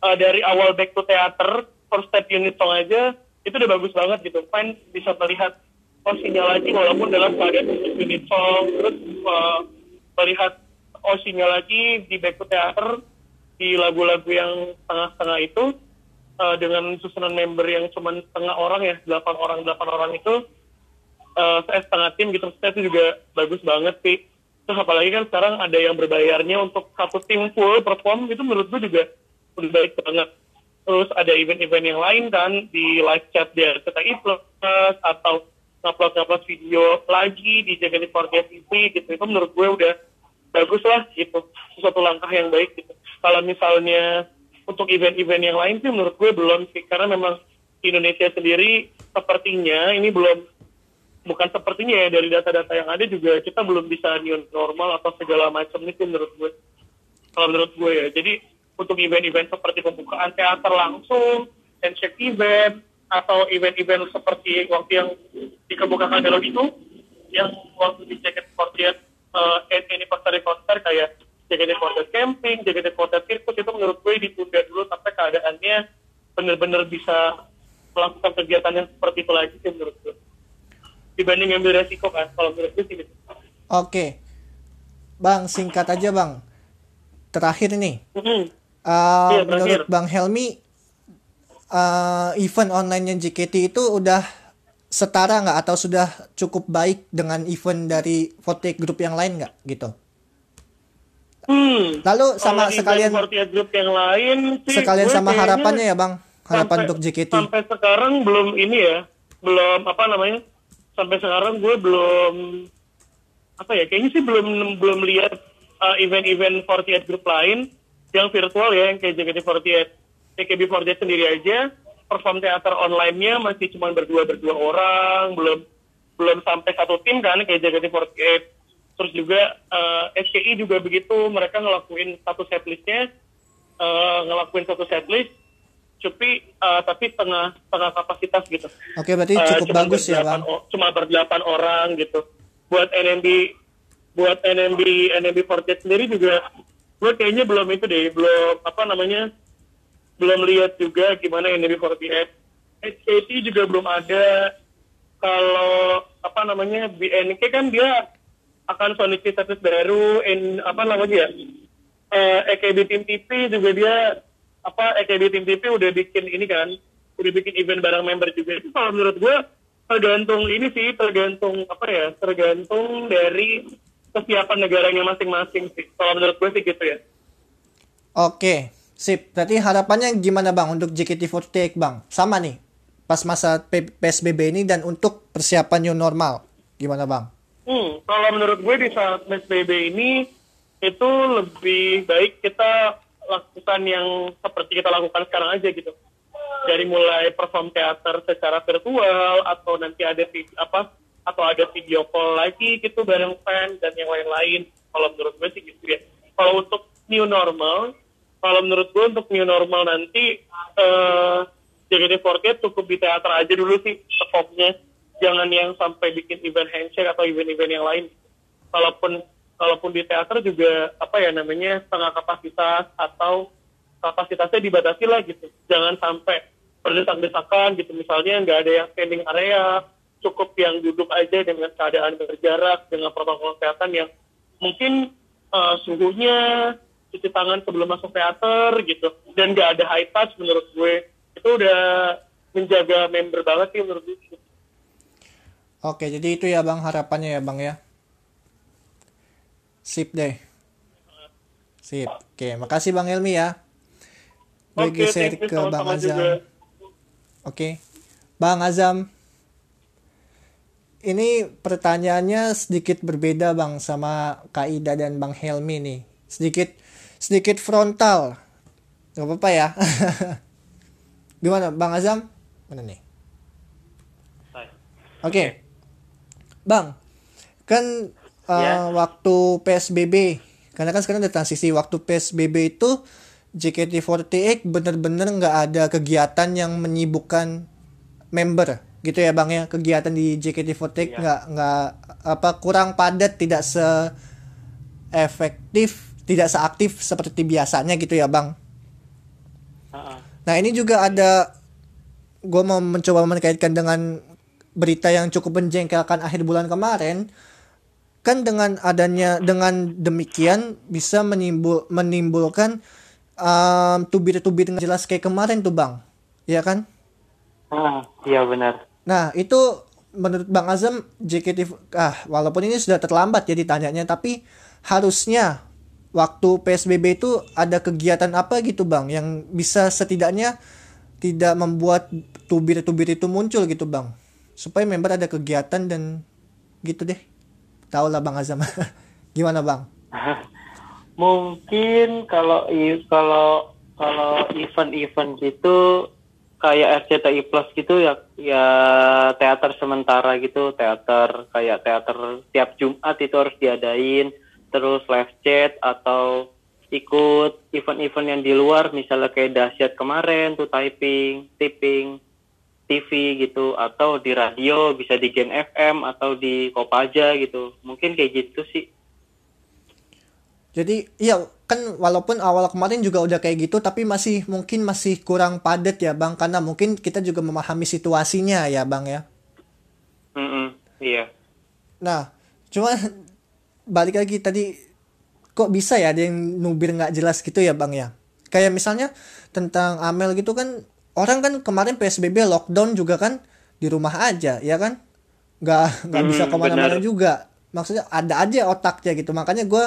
uh, dari awal back to theater first step unit song aja itu udah bagus banget gitu. Fine bisa melihat oh sinyal lagi walaupun dalam keadaan unit song terus uh, melihat oh sinyal lagi di back to theater di lagu-lagu yang tengah-tengah itu uh, dengan susunan member yang cuma setengah orang ya delapan orang delapan orang itu uh, saya setengah tim gitu saya itu juga bagus banget sih. Terus apalagi kan sekarang ada yang berbayarnya untuk satu tim full perform itu menurut gue juga udah baik banget. Terus ada event-event yang lain kan di live chat di RCTI Plus atau ngupload-ngupload video lagi di JKT48 TV gitu. Itu menurut gue udah bagus lah gitu. Suatu langkah yang baik gitu. Kalau misalnya untuk event-event yang lain sih menurut gue belum sih karena memang Indonesia sendiri sepertinya ini belum bukan sepertinya ya dari data-data yang ada juga kita belum bisa new normal atau segala macam itu menurut gue. Kalau menurut gue ya. Jadi untuk event-event seperti pembukaan teater langsung handshake event atau event-event seperti waktu yang dikemukakan dalam itu yang waktu di Jacket Fortier uh, anniversary concert kayak JKT Fortier camping, JKT Fortier sirkus itu menurut gue ditunda dulu sampai keadaannya benar-benar bisa melakukan kegiatan yang seperti itu lagi sih menurut gue dibanding ngambil resiko kan kalau menurut gue sih gitu. Oke, bang singkat aja bang. Terakhir nih, Mm-hmm. uh, Iya, menurut terakhir. bang Helmi, uh, event online JKT itu udah setara nggak atau sudah cukup baik dengan event dari 48 Group yang lain nggak gitu? Hmm. Lalu sama Kalau sekalian Group yang lain sih sekalian sama harapannya ya bang, harapan sampai- untuk JKT. Sampai sekarang belum ini ya, belum apa namanya? Sampai sekarang gue belum apa ya? Kayaknya sih belum belum lihat uh, event-event 48 Group lain yang virtual ya, yang kayak JKT48. AKB48 sendiri aja perform teater online-nya masih cuma berdua berdua orang, belum belum sampai satu tim kan kayak JKT48. Terus juga uh, SKI juga begitu, mereka ngelakuin satu setlistnya, uh, ngelakuin satu setlist, tapi uh, tapi setengah setengah kapasitas gitu. Oke berarti Eh, cukup cuma bagus ya bang. o- Cuma berdelapan orang gitu. Buat NMB buat NMB NMB Fortet sendiri juga gue kayaknya belum itu deh, belum apa namanya belum lihat juga gimana NMB Fortet. HKT juga belum ada. Kalau apa namanya BNK kan dia akan Sonic status baru, in, apa namanya ya? Eh, EKB Team TV juga dia apa EKB Team TV udah bikin ini kan, udah bikin event bareng member juga. Itu kalau menurut gue tergantung ini sih, tergantung apa ya, tergantung dari kesiapan negaranya masing-masing sih. Kalau menurut gue sih gitu ya. Oke, sip. Berarti harapannya gimana bang untuk JKT48 bang? Sama nih, pas masa PSBB ini dan untuk persiapan new normal, gimana bang? Hmm, kalau menurut gue di saat PSBB ini itu lebih baik kita lakukan yang seperti kita lakukan sekarang aja gitu. Dari mulai perform teater secara virtual atau nanti ada apa atau ada video call lagi gitu bareng fans dan yang lain-lain. Kalau menurut gue sih gitu ya. Kalau untuk new normal, kalau menurut gue untuk new normal nanti eh JKT48 cukup di teater aja dulu sih performnya jangan yang sampai bikin event handshake atau event-event yang lain. Kalaupun kalaupun di teater juga apa ya namanya setengah kapasitas atau kapasitasnya dibatasi lah gitu. Jangan sampai berdesak-desakan gitu. Misalnya nggak ada yang standing area, cukup yang duduk aja dengan keadaan berjarak dengan protokol kesehatan yang mungkin eh, suhunya cuci tangan sebelum masuk teater gitu dan nggak ada high touch menurut gue itu udah menjaga member banget sih menurut gue. Oke, jadi itu ya bang harapannya ya bang ya. Sip deh. Sip. Oke, makasih bang Helmi ya. Gue Oke, geser thank you, ke bang sama-sama Azam. juga. Oke, bang Azam. Ini pertanyaannya sedikit berbeda bang sama Kak Ida dan bang Helmi nih. Sedikit sedikit frontal. Gak apa-apa ya. *laughs* Gimana bang Azam? Mana nih? Oke. Bang, kan uh, Ya. waktu PSBB, karena kan sekarang ada transisi. Waktu PSBB itu JKT48 bener-bener nggak ada kegiatan yang menyibukkan member. Gitu ya bang ya? Kegiatan di JKT48 nggak nggak apa kurang padat tidak se efektif tidak seaktif seperti biasanya gitu ya bang? Ah, ah. Nah ini juga ada gue mau mencoba mengaitkan dengan berita yang cukup menjengkelkan akhir bulan kemarin kan dengan adanya dengan demikian bisa menimbul menimbulkan um, tubir-tubir nggak jelas kayak kemarin tuh bang. Ya kan? Ah, iya benar. nah itu menurut bang Azam JKT ah walaupun ini sudah terlambat ya ditanyanya tapi harusnya waktu PSBB itu ada kegiatan apa gitu bang yang bisa setidaknya tidak membuat tubir-tubir itu muncul gitu bang? Supaya member ada kegiatan dan gitu deh tau lah bang Azam. *laughs* Gimana bang? *laughs* Mungkin kalau kalau kalau event-event gitu kayak RCTI Plus gitu ya ya teater sementara gitu teater kayak teater tiap Jumat itu harus diadain terus live chat atau ikut event-event yang di luar misalnya kayak dahsyat kemarin tuh typing tipping TV gitu atau di radio bisa di Gen FM atau di Kopaja gitu mungkin kayak gitu sih Jadi iya kan walaupun awal kemarin juga udah kayak gitu tapi masih mungkin masih kurang padat ya bang karena mungkin kita juga memahami situasinya ya bang ya. Mm-mm, iya Nah cuma *laughs* balik lagi tadi kok bisa ya ada yang nubir nggak jelas gitu ya bang ya. Kayak misalnya tentang Amel gitu kan orang kan kemarin PSBB lockdown juga kan di rumah aja ya kan nggak nggak bisa Hmm, ke mana-mana benar. juga maksudnya ada aja otaknya gitu makanya gue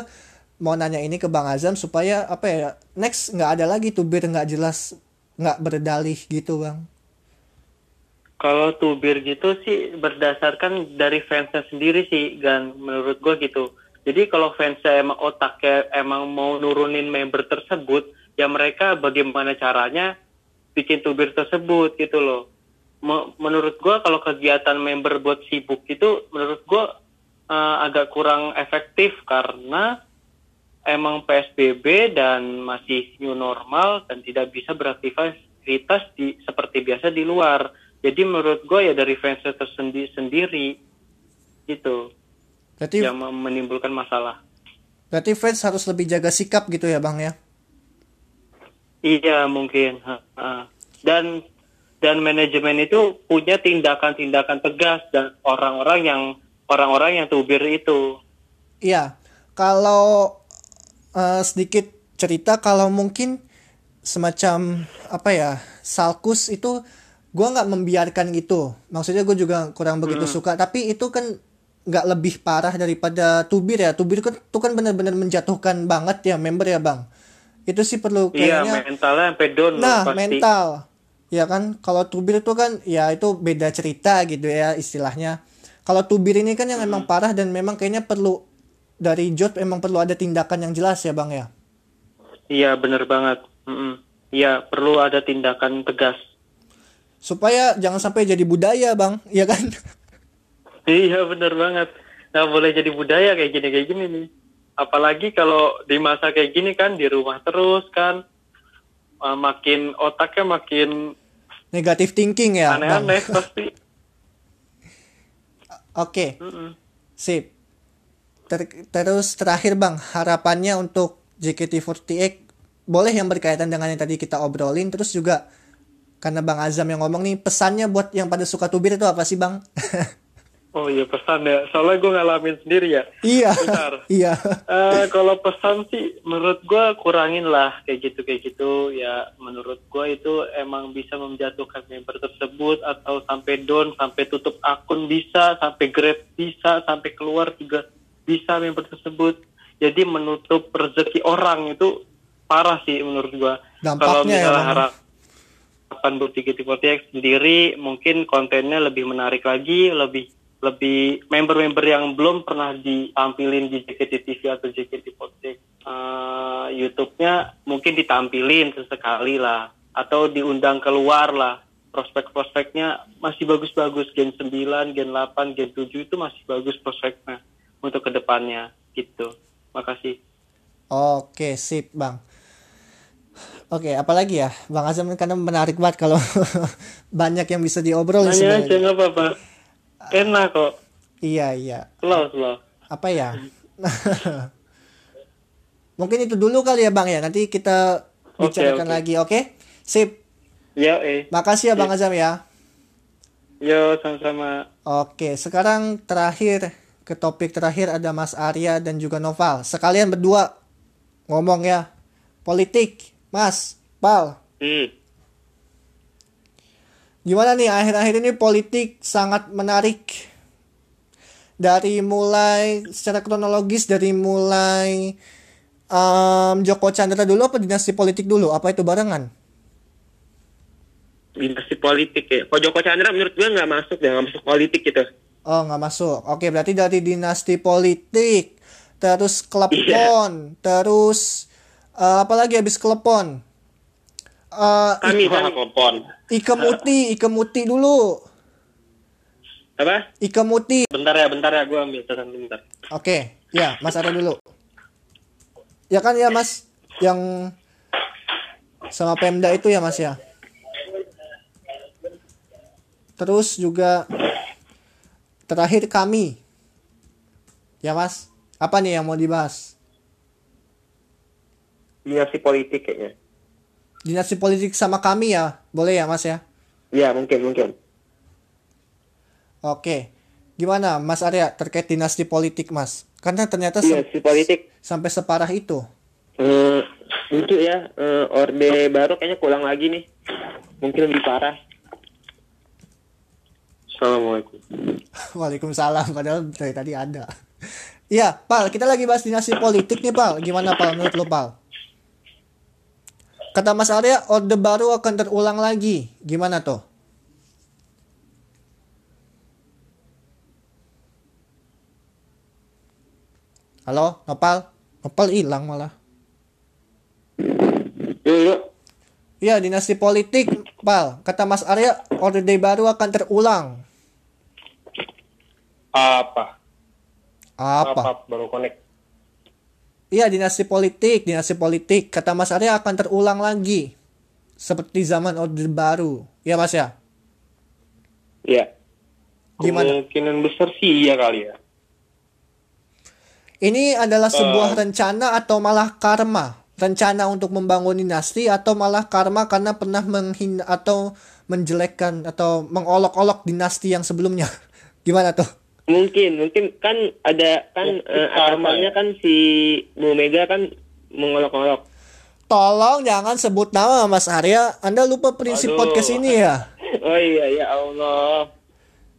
mau nanya ini ke Bang Azam supaya apa ya next nggak ada lagi tuh bir nggak jelas nggak berdalih gitu bang Kalau tubir gitu sih berdasarkan dari fansnya sendiri sih, Gan. Menurut gua gitu. Jadi kalau fansnya emang otaknya emang mau nurunin member tersebut, ya mereka bagaimana caranya bikin tubir tersebut gitu loh. Me- Menurut gua kalau kegiatan member buat sibuk itu, menurut gua eh, agak kurang efektif karena emang PSBB dan masih new normal dan tidak bisa beraktivitas di seperti biasa di luar. Jadi menurut gue ya dari fans tersendiri sendiri gitu berarti yang menimbulkan masalah. berarti fans harus lebih jaga sikap gitu ya bang ya Iya mungkin. Ha, ha. Dan dan manajemen itu punya tindakan-tindakan tegas dan orang-orang yang orang-orang yang tubir itu. Iya, kalau eh, sedikit cerita kalau mungkin semacam apa ya salkus itu gua nggak membiarkan itu. Maksudnya gue juga kurang begitu suka. Tapi itu kan nggak lebih parah daripada tubir ya. Tubir kan itu kan benar-benar menjatuhkan banget ya member ya bang. Itu sih perlu Iya kayaknya. mentalnya sampai down Nah, pasti. mental. Ya kan, kalau tubir itu kan ya itu beda cerita gitu ya istilahnya. Kalau tubir ini kan yang memang parah dan memang kayaknya perlu dari Jod memang perlu ada tindakan yang jelas ya, Bang ya. Iya bener banget. Mm-mm. Iya perlu ada tindakan tegas. Supaya jangan sampai jadi budaya, Bang. Iya kan? *laughs* Iya bener banget. Nggak boleh jadi budaya kayak gini kayak gini nih. Apalagi kalau di masa kayak gini kan di rumah terus kan, Uh, makin otaknya makin Negatif thinking ya, aneh-aneh pasti. *laughs* Oke, Mm-mm. sip. Ter- terus terakhir, Bang, harapannya untuk JKT48 boleh yang berkaitan dengan yang tadi kita obrolin terus juga karena Bang Azam yang ngomong nih pesannya buat yang pada suka tubir itu apa sih, Bang? *laughs* Oh iya pesan ya. Soalnya gue ngalamin sendiri ya. iya. Bentar. *laughs* iya. Eh, kalau pesan sih menurut gue kurangin lah kayak gitu kayak gitu ya menurut gue itu emang bisa menjatuhkan member tersebut atau sampai down sampai tutup akun bisa sampai grab bisa sampai keluar juga bisa member tersebut jadi menutup rezeki orang itu parah sih menurut gue Dampaknya kalau ya, misalnya harapan buat JKT48 sendiri mungkin kontennya lebih menarik lagi lebih lebih member-member yang belum pernah ditampilin di JKT TV atau JKT48 eh, YouTube-nya mungkin ditampilin sesekali lah atau diundang keluar lah prospek-prospeknya masih bagus-bagus Gen 9, Gen 8, Gen 7 itu masih bagus prospeknya untuk ke depannya gitu makasih Oke, sip, Bang. Oke, apalagi ya, Bang Azam karena menarik banget kalau *laughs* banyak yang bisa diobrol Nanya aja sebenarnya. nggak apa-apa. Enak kok. Iya, iya. Slow, slow. Apa ya? *laughs* Mungkin itu dulu kali ya, Bang ya. Nanti kita bicarakan oke. lagi, oke? Sip. Yo, eh. Makasih ya Bang Azam ya. Yo, sama-sama. Oke, sekarang terakhir ke topik terakhir ada Mas Arya dan juga Noval. Sekalian berdua ngomong ya. Politik, Mas, Pal. Hmm. Gimana nih akhir-akhir ini politik sangat menarik. Dari mulai secara kronologis dari mulai em, Joko Chandra dulu apa dinasti politik dulu? Apa itu barengan? Dinasti politik ya. Kalau Joko Chandra menurut gue nggak masuk deh, nggak masuk politik gitu. Oh nggak masuk. Oke berarti dari dinasti politik, terus klepon, terus eh, apa lagi habis klepon? Eh, Kami telepon. Ike Muti, Ike Muti dulu. apa? Ike Muti. Bentar ya, bentar ya, gue ambil catatan bentar. Oke, ya Mas Arya dulu. Ya kan ya Mas, yang sama Pemda itu ya Mas ya. Terus juga terakhir kami. Ya Mas, apa nih yang mau dibahas? Dinasti politik kayaknya. Dinasti politik sama kami ya, boleh ya Mas ya? Ya mungkin mungkin. Oke. Gimana Mas Arya terkait dinasti politik Mas? Karena ternyata se- Dinasti politik. sampai separah itu. Eh, itu ya eh, orde baru kayaknya kurang lagi nih. Mungkin lebih parah. Assalamualaikum. *laughs* Waalaikumsalam, padahal dari tadi ada. Iya, Pal, kita lagi bahas dinasti politik nih, Pal. Gimana, Pal, menurut lo, Pal? Kata Mas Arya, Orde Baru akan terulang lagi. Gimana tuh? Halo, Nopal? Nopal hilang malah. Yuk yuk. Iya, dinasti politik, Pal. Kata Mas Arya, Orde Baru akan terulang. Apa? Apa? Baru connect. Iya, dinasti politik, dinasti politik. Kata Mas Arya akan terulang lagi. Seperti zaman Orde Baru. Iya, Mas ya? Ya. Gimana? Kemungkinan besar sih iya kali ya. Ini adalah sebuah rencana atau malah karma? Rencana untuk membangun dinasti atau malah karma karena pernah menghina atau menjelekkan atau mengolok-olok dinasti yang sebelumnya? *laughs* Gimana tuh? Mungkin mungkin kan ada kan karma atasannya kan si Bu Mega kan mengolok-olok. Tolong jangan sebut nama Mas Arya. Anda lupa prinsip Aduh. podcast ini ya? *laughs* Oh iya ya Allah.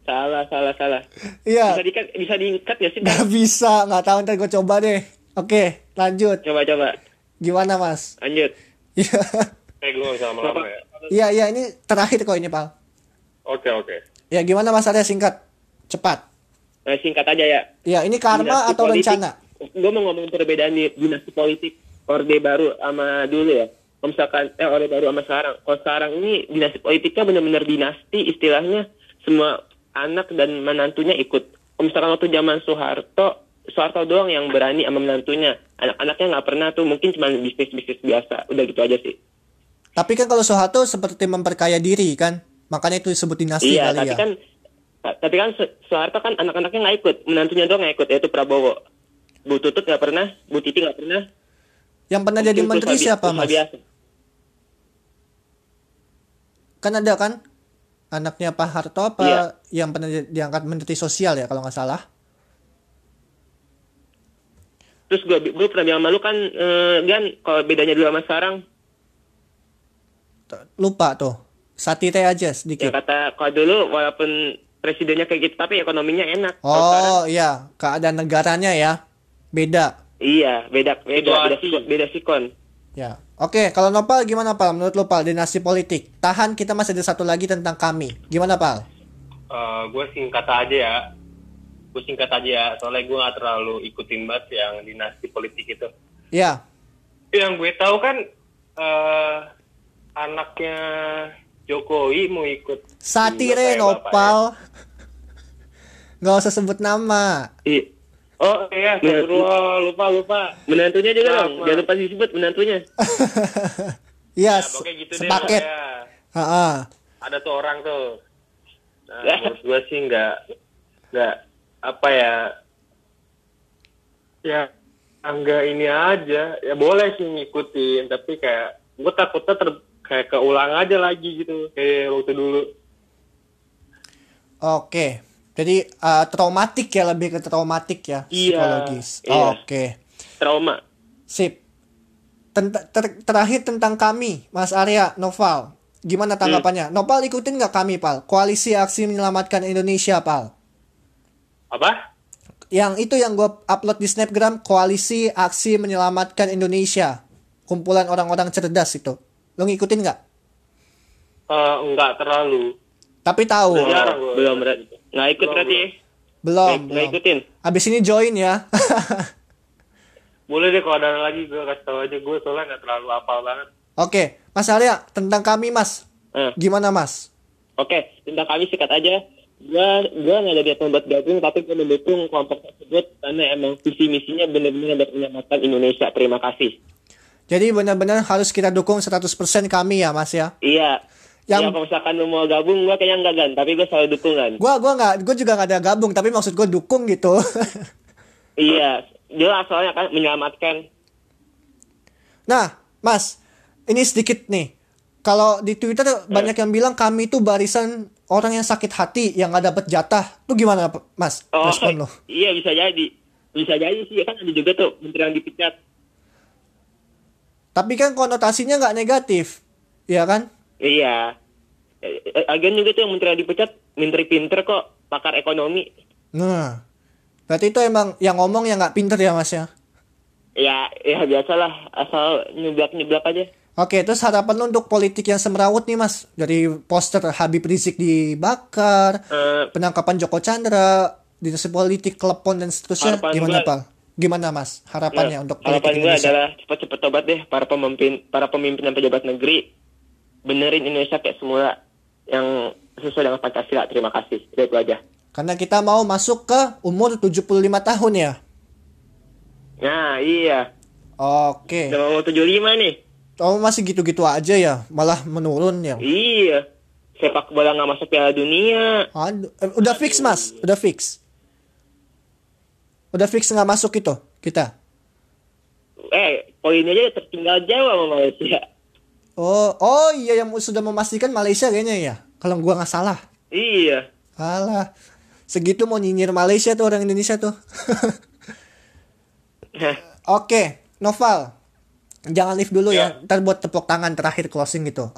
Salah salah salah. Iya. Bisa dikat bisa diikat ya sih? Nggak bisa, nggak tahu ntar gue coba deh. Oke, lanjut. Coba coba. Gimana Mas? Lanjut. Iya, Eh, gue gak bisa lama-lama ya. iya, iya. Ini terakhir kok ini, Pal. Oke, oke. Ya, gimana Mas Arya singkat, cepat. Nah, singkat aja ya. Ya, ini karma Dinasti atau politik. rencana? Gue mau ngomong perbedaan di dinasti politik orde baru sama dulu ya. Kalau misalkan eh orde baru sama sekarang. Kalau sekarang ini dinasti politiknya benar-benar dinasti istilahnya semua anak dan menantunya ikut. Kalau misalkan waktu zaman Soeharto, Soeharto doang yang berani sama menantunya. Anak-anaknya nggak pernah tuh, mungkin cuma bisnis-bisnis biasa. Udah gitu aja sih. Tapi kan kalau Soeharto seperti memperkaya diri kan? Makanya itu disebut dinasti iya, kali tapi ya. kan tapi kan So- Soeharto kan anak-anaknya nggak ikut, menantunya doang yang ikut, yaitu Prabowo. Bu Tutut nggak pernah, Bu Titi nggak pernah. Yang pernah jadi menteri siapa, Mas? biasa. Kan ada kan? Anaknya Pak Harto apa Iya. yang pernah di- diangkat menteri sosial ya kalau nggak salah? Terus gue gue pernah bilang malu kan eh, Gan kalau bedanya dulu sama sekarang Lupa tuh. Satire aja ya sedikit. kata kalau dulu walaupun presidennya kayak gitu tapi ekonominya enak. Oh, iya, keadaan negaranya ya. Beda. iya beda beda beda, sikon- beda sikon. Ya. Oke, kalau Nopal gimana, Pal? Menurut lo, Pal, dinasti politik. Tahan, kita masih ada satu lagi tentang kami. Gimana, Pal? gue singkat aja ya. Gue singkat aja ya, soalnya gue gak terlalu ikutin banget yang dinasti politik itu. Ya. Yang gue tahu kan eh anaknya Jokowi mau ikut. Satire, Nopal. Nggak usah sebut nama. Iya. Oh iya, Bener. astagfirullah, lupa lupa. Menantunya juga dong, Sama. jangan lupa disebut menantunya. *laughs* Iya, Nah, gitu deh. sepaket. Ya. Ha-ha. Ada tuh orang tuh. Nah, menurut gue sih nggak nggak apa ya ya enggak ini aja ya boleh sih ngikutin tapi kayak gue takutnya ter kayak keulang aja lagi gitu kayak waktu dulu Oke. Jadi uh, traumatik ya lebih ke traumatik ya Iya, psikologis. iya. Oke. Trauma. Sip. Tent- ter- terakhir tentang kami, Mas Arya, Noval. Gimana tanggapannya? Noval ikutin nggak kami, Pal? Koalisi Aksi Menyelamatkan Indonesia, Pal. apa Yang itu yang gue upload di Snapgram, Koalisi Aksi Menyelamatkan Indonesia. Kumpulan orang-orang cerdas itu. Lo ngikutin nggak? Eh, enggak terlalu Tapi tahu. Belum. Belum berarti. Nggak ikut Belum, berarti. Belum, Nggak- ikutin. Abis ini join ya. *laughs* boleh deh kalau ada lagi gue kasih tahu aja gue soalnya nggak terlalu apal banget Oke, Mas Arya, tentang kami, Mas. Eh, Gimana, Mas? Oke, tentang kami sikat aja. Gua gua nggak ada niat membuat gabung, tapi gua mendukung kelompok tersebut karena emang visi misinya benar-benar buat menyelamatkan Indonesia. Terima kasih. Jadi benar-benar harus kita dukung 100% kami ya, Mas ya. Iya. Yang- Ya, kalau misalkan lu mau gabung, gua kayaknya enggak gan, tapi gua selalu dukungan. Gua gua nggak, gua juga nggak ada gabung, tapi maksud gua dukung gitu. *laughs* Iya, jelas soalnya kan menyelamatkan. nah, Mas, ini sedikit nih. Kalau di Twitter banyak yang bilang kami itu barisan orang yang sakit hati yang nggak dapat jatah. Tuh gimana, Mas? Oh, Respon lo? iya bisa jadi. Bisa jadi sih, kan ada juga tuh menteri yang dipecat. Tapi kan konotasinya nggak negatif, ya kan? Iya. Eh, eh, Agen juga tuh yang menteri dipecat, menteri pinter kok, pakar ekonomi. Nah, berarti itu emang yang ngomong yang nggak pinter ya, Mas ya? Ya, ya biasalah, asal nyeblak-nyeblak aja. Oke, terus harapan lo untuk politik yang semerawut nih, Mas? Dari poster Habib Rizik dibakar, Eh, penangkapan Joko Chandra, dinasti politik, klepon dan seterusnya. Gimana, gua- Pak? Gimana, Mas? Harapannya Nah, untuk politik harapan gue adalah cepat-cepat tobat deh para pemimpin para pemimpin dan pejabat negeri benerin Indonesia kayak semula yang sesuai dengan Pancasila. Terima kasih. Udah itu aja. Karena kita mau masuk ke umur 75 tahun ya. Nah, iya. Oke. Udah mau 75 nih. Oh, masih gitu-gitu aja ya, malah menurun ya. Iya. Sepak bola nggak masuk Piala Dunia. Aduh, eh, udah fix, Mas. Udah fix. Udah fix nggak masuk itu kita. Eh, poinnya aja tertinggal jauh sama Malaysia. Oh, oh iya yang sudah memastikan Malaysia kayaknya ya. Kalau gua nggak salah. Iya. Alah. Segitu mau nyinyir Malaysia tuh orang Indonesia tuh. *laughs* Oke, Noval. Jangan live dulu ya. Ntar buat tepuk tangan terakhir closing gitu.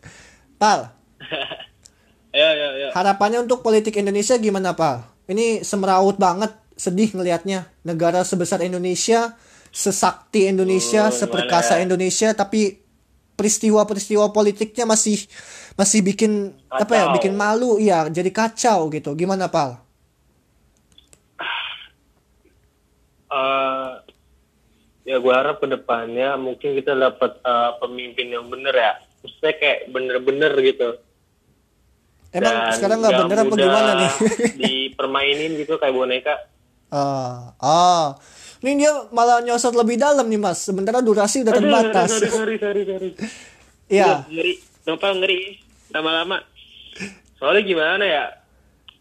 *laughs* Pal, *laughs* ya ya ya harapannya untuk politik Indonesia gimana, Pal? Ini semeraut banget, sedih ngelihatnya. Negara sebesar Indonesia, sesakti Indonesia, Oh, seperkasa ya? Indonesia, tapi peristiwa-peristiwa politiknya masih masih bikin apa ya? Kacau. Bikin malu, iya. Jadi kacau gitu. Gimana, Pal? *sighs* Eh, ya gue harap ke depannya mungkin kita dapat eh, pemimpin yang bener ya maksudnya kayak bener-bener gitu Emang Dan sekarang nggak bener apa gimana nih? *laughs* *laughs* dipermainin gitu kayak boneka Ah, ah. Ini dia malah nyosot lebih dalam nih mas. Sementara durasi udah terbatas. sorry sorry sorry sorry *laughs* Iya. Ngeri. Nopal ngeri. Lama-lama. soalnya gimana ya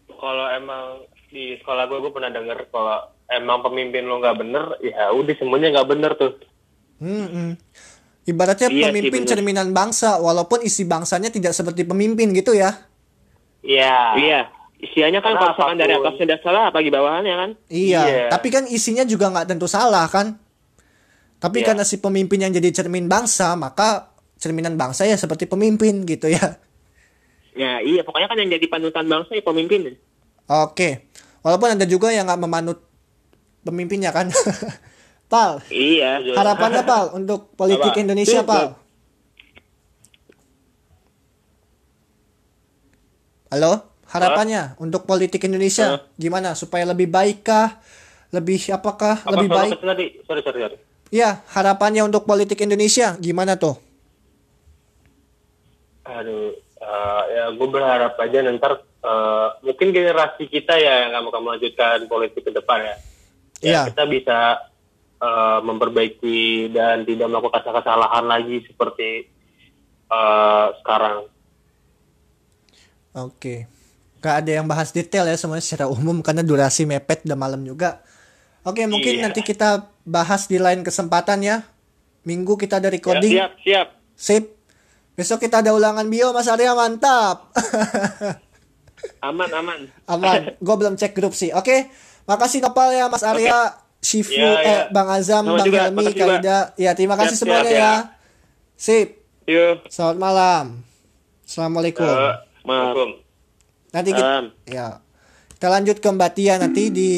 kalau emang di sekolah gue gue pernah denger kalau emang pemimpin lo nggak bener ya udah semuanya nggak bener tuh Hmm, hmm. Ibaratnya Iya sih, pemimpin bener. cerminan bangsa, walaupun isi bangsanya tidak seperti pemimpin gitu ya. iya Iya. Isianya kan kalau misalkan dari atasnya udah salah, apalagi bawahannya kan? Iya. Iya. Tapi kan isinya juga nggak tentu salah kan. Tapi Iya. karena si pemimpin yang jadi cermin bangsa, maka cerminan bangsa ya seperti pemimpin gitu ya. Ya iya, pokoknya kan yang jadi panutan bangsa ya pemimpin. Oke. Walaupun ada juga yang nggak memanut pemimpinnya kan. *laughs* Pal, Iya. harapannya Pal untuk politik Apa? Indonesia Pal. Halo, harapannya untuk politik Indonesia gimana supaya lebih baik kah? Lebih apakah apa lebih baik? tadi sorry sorry sorry Ya, harapannya untuk politik Indonesia gimana tuh? Aduh, eh, ya gue berharap aja nanti eh, mungkin generasi kita ya yang akan akan melanjutkan politik ke depan ya. Ya, Iya. kita bisa eh, memperbaiki dan tidak melakukan kesalahan lagi seperti eh, sekarang. Oke. Gak ada yang bahas detail ya semuanya secara umum karena durasi mepet udah malam juga. Oke, mungkin Iya. nanti kita bahas di lain kesempatan ya. Minggu kita ada Ya, recording. siap, siap. Sip. Besok kita ada ulangan bio Mas Arya mantap. *laughs* Aman, aman. Aman. *laughs* Gue belum cek grup sih. Oke. Makasih Nopal ya Mas Arya, Shifu, Iya, iya. eh, Bang Azam, Sama Bang juga, Helmi. Kaida. Ya, terima kasih Siap, semuanya siap, ya. ya. Sip. Yuk. Selamat malam. Assalamualaikum. Eh, Maaf. Assalamualaikum. Nanti kita, Salam. ya. Kita lanjut ke Mbak Tia nanti di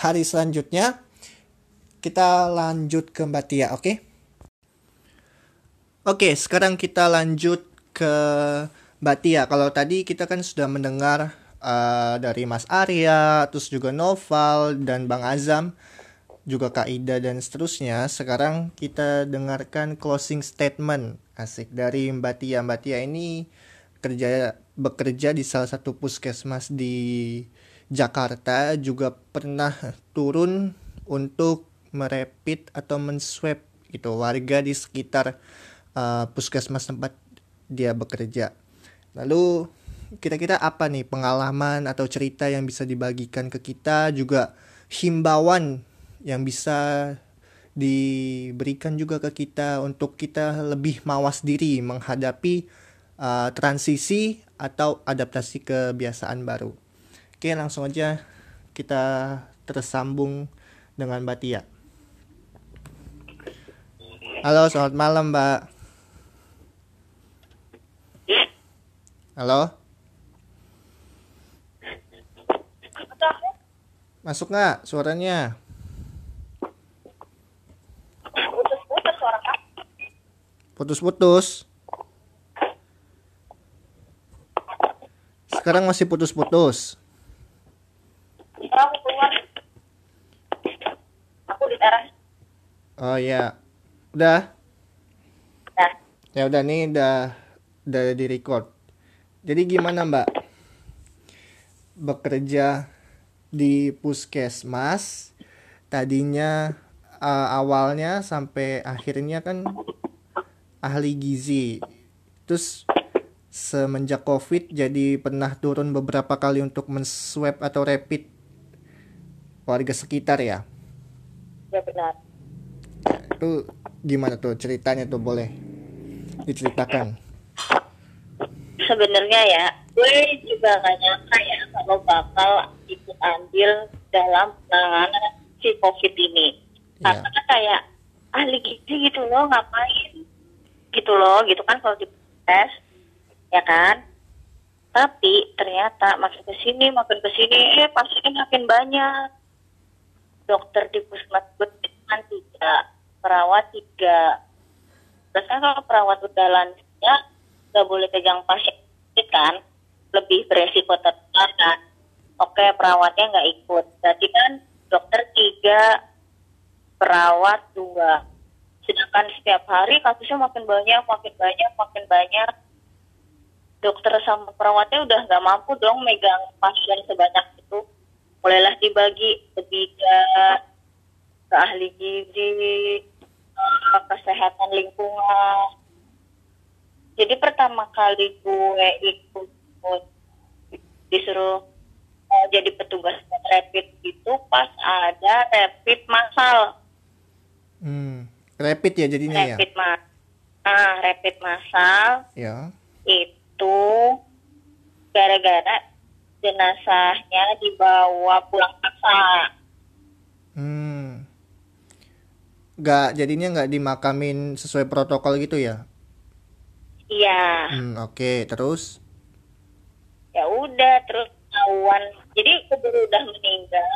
hari selanjutnya. Kita lanjut ke Mbak Tia, oke? Oke, sekarang kita lanjut ke Mbak Tia. Kalau tadi kita kan sudah mendengar eh, dari Mas Arya, terus juga Noval dan Bang Azam, juga Kak Ida dan seterusnya. Sekarang kita dengarkan closing statement asik dari Mbak Tia. Mbak Tia ini kerja bekerja di salah satu puskesmas di Jakarta juga pernah turun untuk merepit atau menswab gitu warga di sekitar uh, puskesmas tempat dia bekerja. Lalu kira-kira apa nih pengalaman atau cerita yang bisa dibagikan ke kita juga himbauan yang bisa diberikan juga ke kita untuk kita lebih mawas diri menghadapi uh, transisi atau adaptasi kebiasaan baru. Oke, langsung aja kita tersambung dengan Mbak Tia. Halo, selamat malam, Mbak. Halo? Masuk nggak suaranya? Putus-putus suara kamu. Putus-putus. Sekarang masih putus-putus. Aku keluar. Aku di teras. Oh ya. Udah? Nah, Ya udah nih udah udah di record. Jadi gimana Mbak? Bekerja di puskesmas tadinya eh, awalnya sampai akhirnya kan ahli gizi. Terus semenjak Covid jadi pernah turun beberapa kali untuk menswab atau rapid warga sekitar ya. ya benar. Itu gimana tuh ceritanya tuh boleh diceritakan? Sebenarnya ya, gue juga gak nyangka ya kalau bakal ikut andil dalam penanganan si COVID ini. Iya. Karena kan kayak ahli gizi gitu loh, ngapain? Gitu loh, gitu kan kalau di tes, ya kan? Tapi ternyata makin ke sini, makin ke sini, eh pasien makin banyak. Dokter di puskesmas cuma tiga, perawat tiga. Terus kan kalau perawat udah lansia, nggak boleh pegang pasien kan, lebih beresiko tertular kan. Oke, perawatnya nggak ikut. Berarti kan dokter tiga, perawat dua. Sedangkan setiap hari kasusnya makin banyak, makin banyak, makin banyak. Dokter sama perawatnya udah nggak mampu dong megang pasien sebanyak itu. Mulailah dibagi ketiga, ke ahli gizi, ke kesehatan lingkungan. Jadi pertama kali gue ikut disuruh eh, jadi petugas rapid itu pas ada rapid massal, Hmm, rapid ya jadinya ya. rapid mas, ah rapid massal Ya. itu gara-gara jenazahnya dibawa pulang paksa. Hmm. Nggak jadinya nggak dimakamin sesuai protokol gitu ya? Iya. Hmm, oke. Terus? ya udah terus awan jadi keburu udah meninggal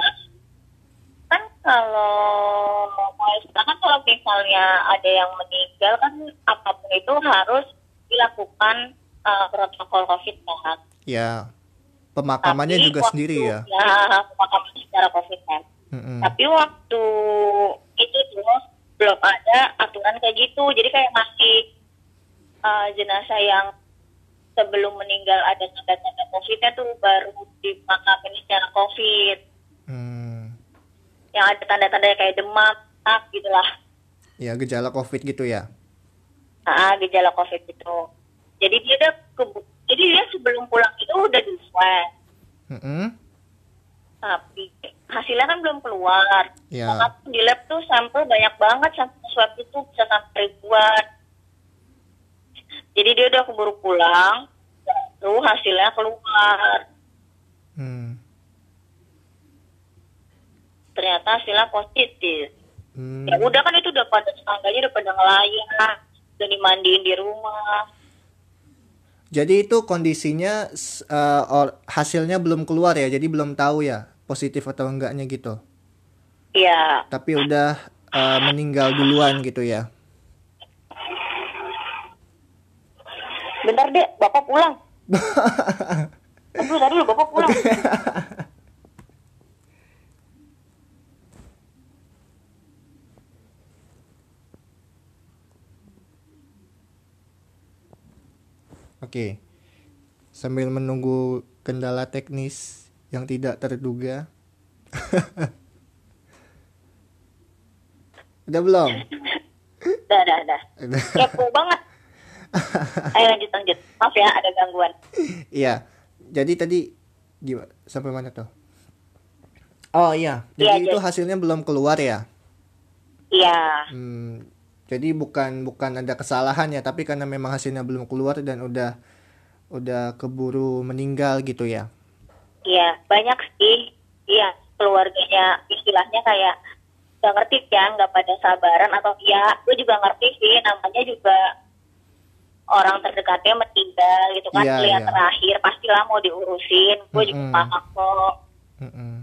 kan kalau mau kan kalau misalnya ada yang meninggal kan apa pun itu harus dilakukan uh, protokol covid kan Ya. Pemakamannya Tapi juga sendiri ya. ya pemakaman secara covid kan Mm-mm. tapi waktu itu tuh belum ada aturan kayak gitu jadi kayak masih uh, jenazah yang sebelum meninggal ada tanda-tanda COVID-nya tuh baru dimakamin secara COVID. Hmm. Yang ada tanda-tanda kayak demam, tak gitu lah. Ya gejala COVID gitu ya. Ah, gejala COVID itu. Jadi dia udah ke- jadi dia sebelum pulang itu udah di swab. Mm-mm. Tapi hasilnya kan belum keluar. Maka di lab tuh sampel banyak banget sampel swab itu bisa sampai ribuan. Jadi dia udah keburu pulang, lalu hasilnya keluar. Hmm. Ternyata hasilnya positif. Hmm. Ya udah kan itu udah pada tetangganya udah pada ngelayan, udah dimandiin di rumah. Jadi itu kondisinya eh, or- hasilnya belum keluar ya, jadi belum tahu ya positif atau enggaknya gitu. Iya, Tapi udah eh, meninggal duluan gitu ya. bentar deh, bapak pulang. *laughs* Aduh, tadi bapak pulang. *laughs* Oke. Sambil menunggu kendala teknis yang tidak terduga. *laughs* Udah belum? Dah, dah, dah. Udah. Kepo banget. *laughs* Ayo lanjut, lanjut. Maaf ya, ada gangguan. Iya. Jadi tadi gimana? Sampai mana tuh? Oh iya. Iya, Jadi itu jadi- hasilnya belum keluar ya. Iya, Hmm, jadi bukan bukan ada kesalahan ya, tapi karena memang hasilnya belum keluar dan udah udah keburu meninggal gitu ya. iya. Banyak sih. Iya, keluarganya istilahnya kayak gak ngerti ya, nggak pada sabaran atau ya, gue juga ngerti sih, namanya juga orang terdekatnya meninggal gitu kan, Iya, lihat iya. terakhir pastilah mau diurusin, gue juga Mm-mm. paham kok. Mm-mm.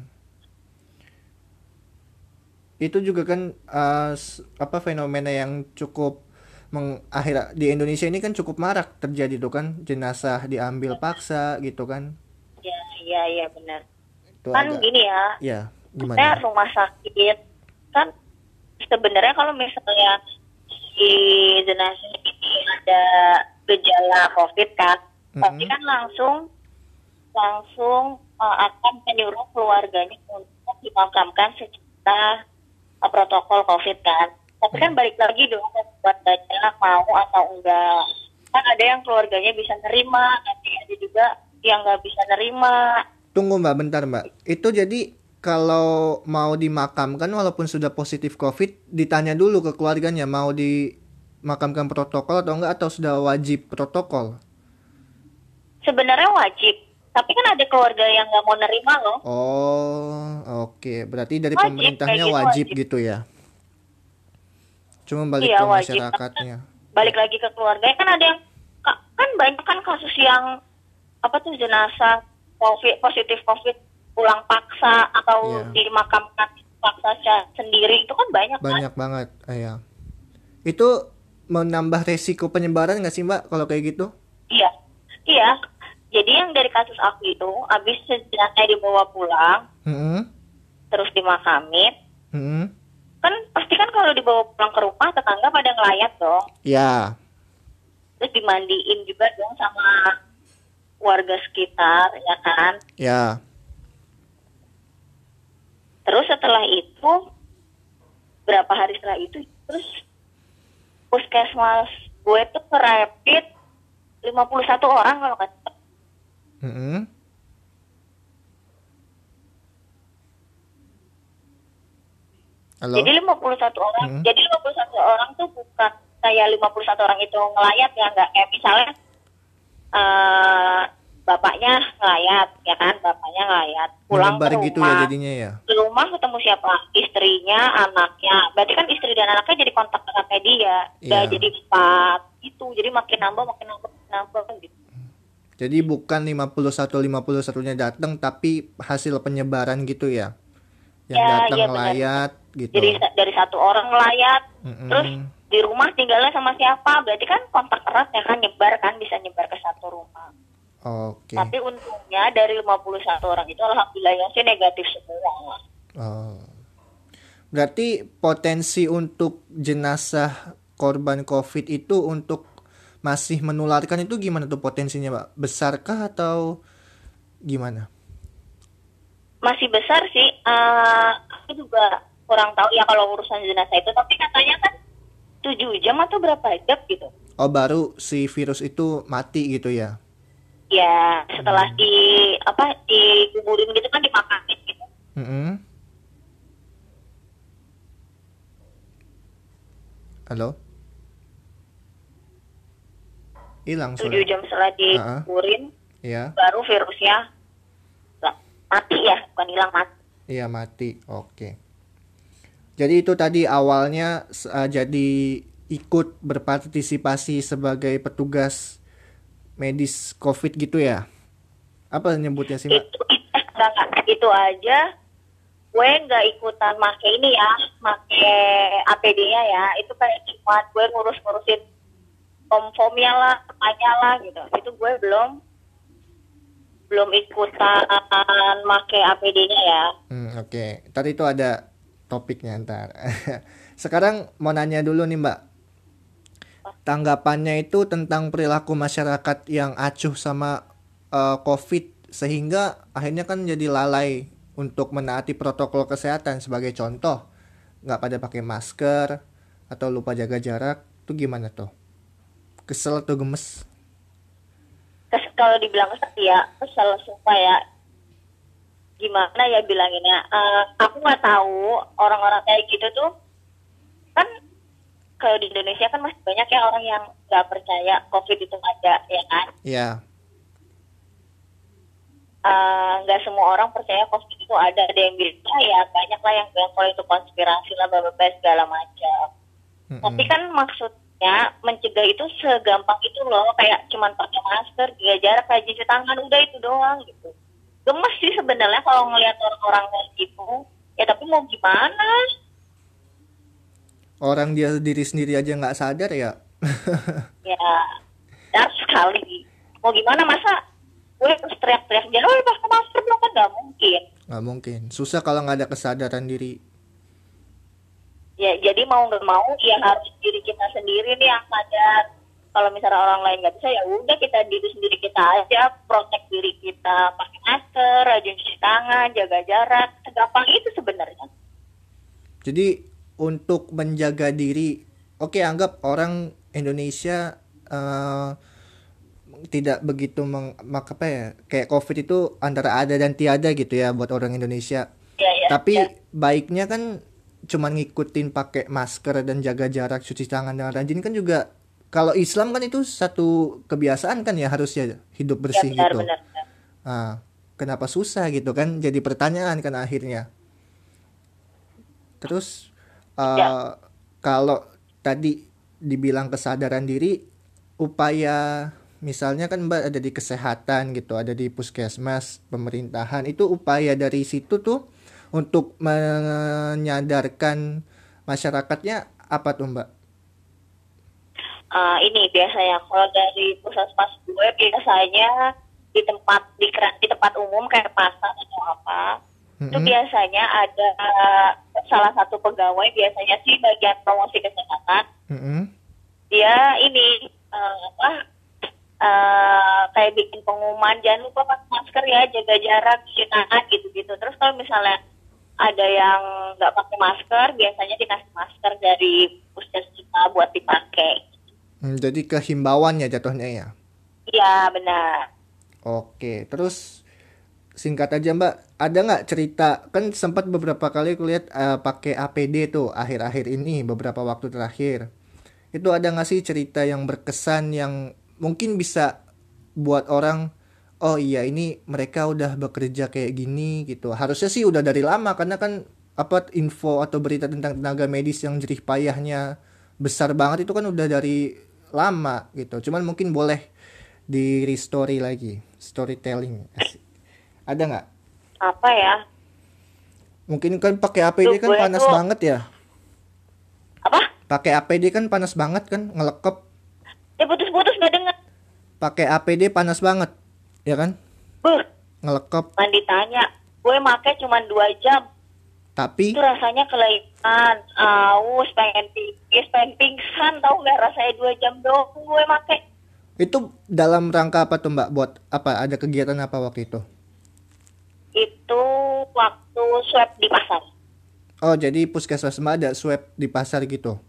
Itu juga kan uh, apa fenomena yang cukup meng, akhir di Indonesia ini kan cukup marak terjadi tuh kan jenazah diambil paksa gitu kan. Iya, iya, iya benar. Itu Kan agak gini ya, ya gimana? rumah sakit kan sebenarnya kalau misalnya si jenazah ini ada gejala COVID kan, pasti kan langsung langsung uh, akan menyuruh keluarganya untuk dimakamkan secara protokol COVID kan. Tapi kan balik lagi dong ke keluarganya mau atau enggak. Kan ada yang keluarganya bisa nerima, tapi ada juga yang nggak bisa nerima. Tunggu Mbak, bentar Mbak. Itu jadi kalau mau dimakamkan walaupun sudah positif COVID, ditanya dulu ke keluarganya mau dimakamkan protokol atau enggak atau sudah wajib protokol. Sebenarnya wajib, tapi kan ada keluarga yang nggak mau nerima loh. Oh, oke. Berarti dari Wajib, pemerintahnya gitu, wajib, wajib. gitu ya. Cuma balik Iya, ke wajib. masyarakatnya. Balik lagi ke keluarga kan ada yang ka- kan banyak kan kasus yang apa tuh jenazah COVID positif COVID pulang paksa atau Iya. dimakamkan paksa sendiri itu kan banyak, kan? Banyak banget, ah, ya. Itu menambah resiko penyebaran nggak sih Mbak kalau kayak gitu? Iya, iya. Jadi yang dari kasus aku itu, abis jenazahnya dibawa pulang, Hmm, terus dimakamin, hmm, kan pasti kan kalau dibawa pulang ke rumah tetangga pada ngelayat dong. ya, terus dimandiin juga dong sama warga sekitar ya kan? Ya. terus setelah itu berapa hari setelah itu terus puskesmas gue tuh rapid 51 orang kalau nggak salah. Hmm. Halo. jadi 51 orang Hmm. jadi 51 orang tuh bukan kayak 51 orang itu ngelayat ya nggak kayak misalnya eh bapaknya ngelayat ya kan bapaknya ngelayat pulang ke gitu rumah ya jadinya ya. di rumah ketemu siapa istrinya anaknya berarti kan istri dan anaknya jadi kontak eratnya dia udah Iya. jadi empat itu jadi makin nambah makin nambah makin nambah gitu Jadi bukan 51 51-nya datang tapi hasil penyebaran gitu ya. Yang Ya, datang benar. melayat gitu. jadi dari satu orang ngelayat Mm-mm. terus di rumah tinggalnya sama siapa berarti kan kontak erat ya kan nyebar kan bisa nyebar ke satu rumah Oke. tapi untungnya dari 51 orang itu alhamdulillahnya sih negatif semua Oh. Berarti potensi untuk jenazah korban COVID itu untuk masih menularkan itu gimana tuh potensinya, Pak? Besarkah atau gimana? masih besar sih eh aku juga kurang tahu ya kalau urusan jenazah itu tapi katanya kan 7 jam atau berapa jam gitu Oh baru si virus itu mati gitu ya? Ya setelah di apa dikuburin gitu kan dimakamin gitu. Mm-mm. Halo? Hilang Tujuh suara. jam setelah dikuburin Iya, baru virusnya mati ya bukan hilang mati. iya mati. Oke. Jadi itu tadi awalnya uh, jadi ikut berpartisipasi sebagai petugas medis COVID gitu ya? Apa nyebutnya sih, Mbak? Itu enggak, enggak. itu aja gue nggak ikutan make ini ya make APD-nya ya itu kayak cuma gue ngurus-ngurusin form-formnya lah apanya lah gitu itu gue belum belum ikutan make APD-nya ya Hmm, oke. Tadi itu ada topiknya ntar. *laughs* Sekarang mau nanya dulu nih Mbak. Tanggapannya itu tentang perilaku masyarakat yang acuh sama eh, COVID sehingga akhirnya kan jadi lalai untuk menaati protokol kesehatan sebagai contoh nggak pada pakai masker atau lupa jaga jarak itu gimana tuh? Kesel atau gemes? Kes, kalau dibilang kesel ya kesel sumpah ya. Gimana ya bilanginnya? Eh, aku nggak tahu orang-orang kayak gitu tuh. Kan kalau di Indonesia kan masih banyak ya orang yang nggak percaya COVID itu ada ya kan? Ya, Eh, nggak semua orang percaya COVID itu ada. Ada yang bilang "Ah, ya banyak lah yang bilang kalau itu konspirasi lah bla, segala macam. Mm-mm. tapi kan maksudnya mencegah itu segampang itu loh. Kayak cuman pakai masker jaga jarak kayak cuci tangan. Udah itu doang gitu. Gemes sih sebenarnya kalau ngelihat orang-orang kayak gitu. Ya tapi mau gimana? Orang dia diri sendiri aja nggak sadar ya. *laughs* ya dar sekali. Mau gimana? Masa gue terus teriak-teriak jangan oh pakai masker dong. Kan nggak mungkin. Nggak mungkin. Susah kalau nggak ada kesadaran diri. Ya jadi mau nggak mau ya harus diri kita sendiri nih yang sadar. Kalau misalnya orang lain nggak bisa ya udah kita diri sendiri kita aja protek diri kita. Pakai masker rajin cuci tangan jaga jarak. Segampang itu sebenarnya. Jadi untuk menjaga diri, oke anggap orang Indonesia eh, tidak begitu meng, mak- apa ya, kayak COVID itu antara ada dan tiada gitu ya buat orang Indonesia. ya ya Tapi ya. baiknya kan cuman ngikutin pakai masker dan jaga jarak, cuci tangan dengan rajin kan juga. Kalau Islam kan itu satu kebiasaan kan ya harusnya hidup Ya, bersih benar, gitu. benar, benar. Ah, kenapa susah gitu kan? Jadi pertanyaan kan akhirnya. Terus eh, Ya. kalau tadi dibilang kesadaran diri, upaya misalnya kan Mbak ada di kesehatan gitu, ada di puskesmas, pemerintahan, itu upaya dari situ tuh untuk menyadarkan masyarakatnya apa tuh Mbak? Eh, ini biasanya kalau dari puskesmas gue biasanya di tempat di, di tempat umum kayak pasar atau apa itu Mm-mm. biasanya ada salah satu pegawai biasanya sih bagian promosi kesehatan Mm-mm. dia ini eh, apa eh, kayak bikin pengumuman jangan lupa pakai masker ya jaga jarak cuci tangan gitu-gitu terus kalau misalnya ada yang nggak pakai masker biasanya dikasih masker dari puskesmas buat dipakai Hmm, jadi kehimbauannya jatuhnya ya. iya benar Oke, terus singkat aja Mbak, ada nggak cerita kan sempat beberapa kali aku lihat eh, pakai APD tuh akhir-akhir ini beberapa waktu terakhir. Itu ada nggak sih cerita yang berkesan yang mungkin bisa buat orang oh iya ini mereka udah bekerja kayak gini gitu. Harusnya sih udah dari lama karena kan apa info atau berita tentang tenaga medis yang jerih payahnya besar banget itu kan udah dari lama gitu. Cuman mungkin boleh di restory lagi, storytelling. Asik. Ada nggak? apa ya Mungkin kan pakai APD Tuh, kan panas tuh- banget ya. apa Pakai APD kan panas banget kan, ngelekep. ya putus-putus nggak dengar Pakai APD panas banget, ya kan? Beuh, Ngelekep. man ditanya gue make cuma dua jam Tapi itu rasanya kelainan aus pengen pipis pengen pingsan tau nggak rasanya dua jam doang gue make itu dalam rangka apa tuh Mbak? Buat apa? Ada kegiatan apa waktu itu? itu waktu swab di pasar Oh, jadi puskesmas Mbak ada swab di pasar gitu.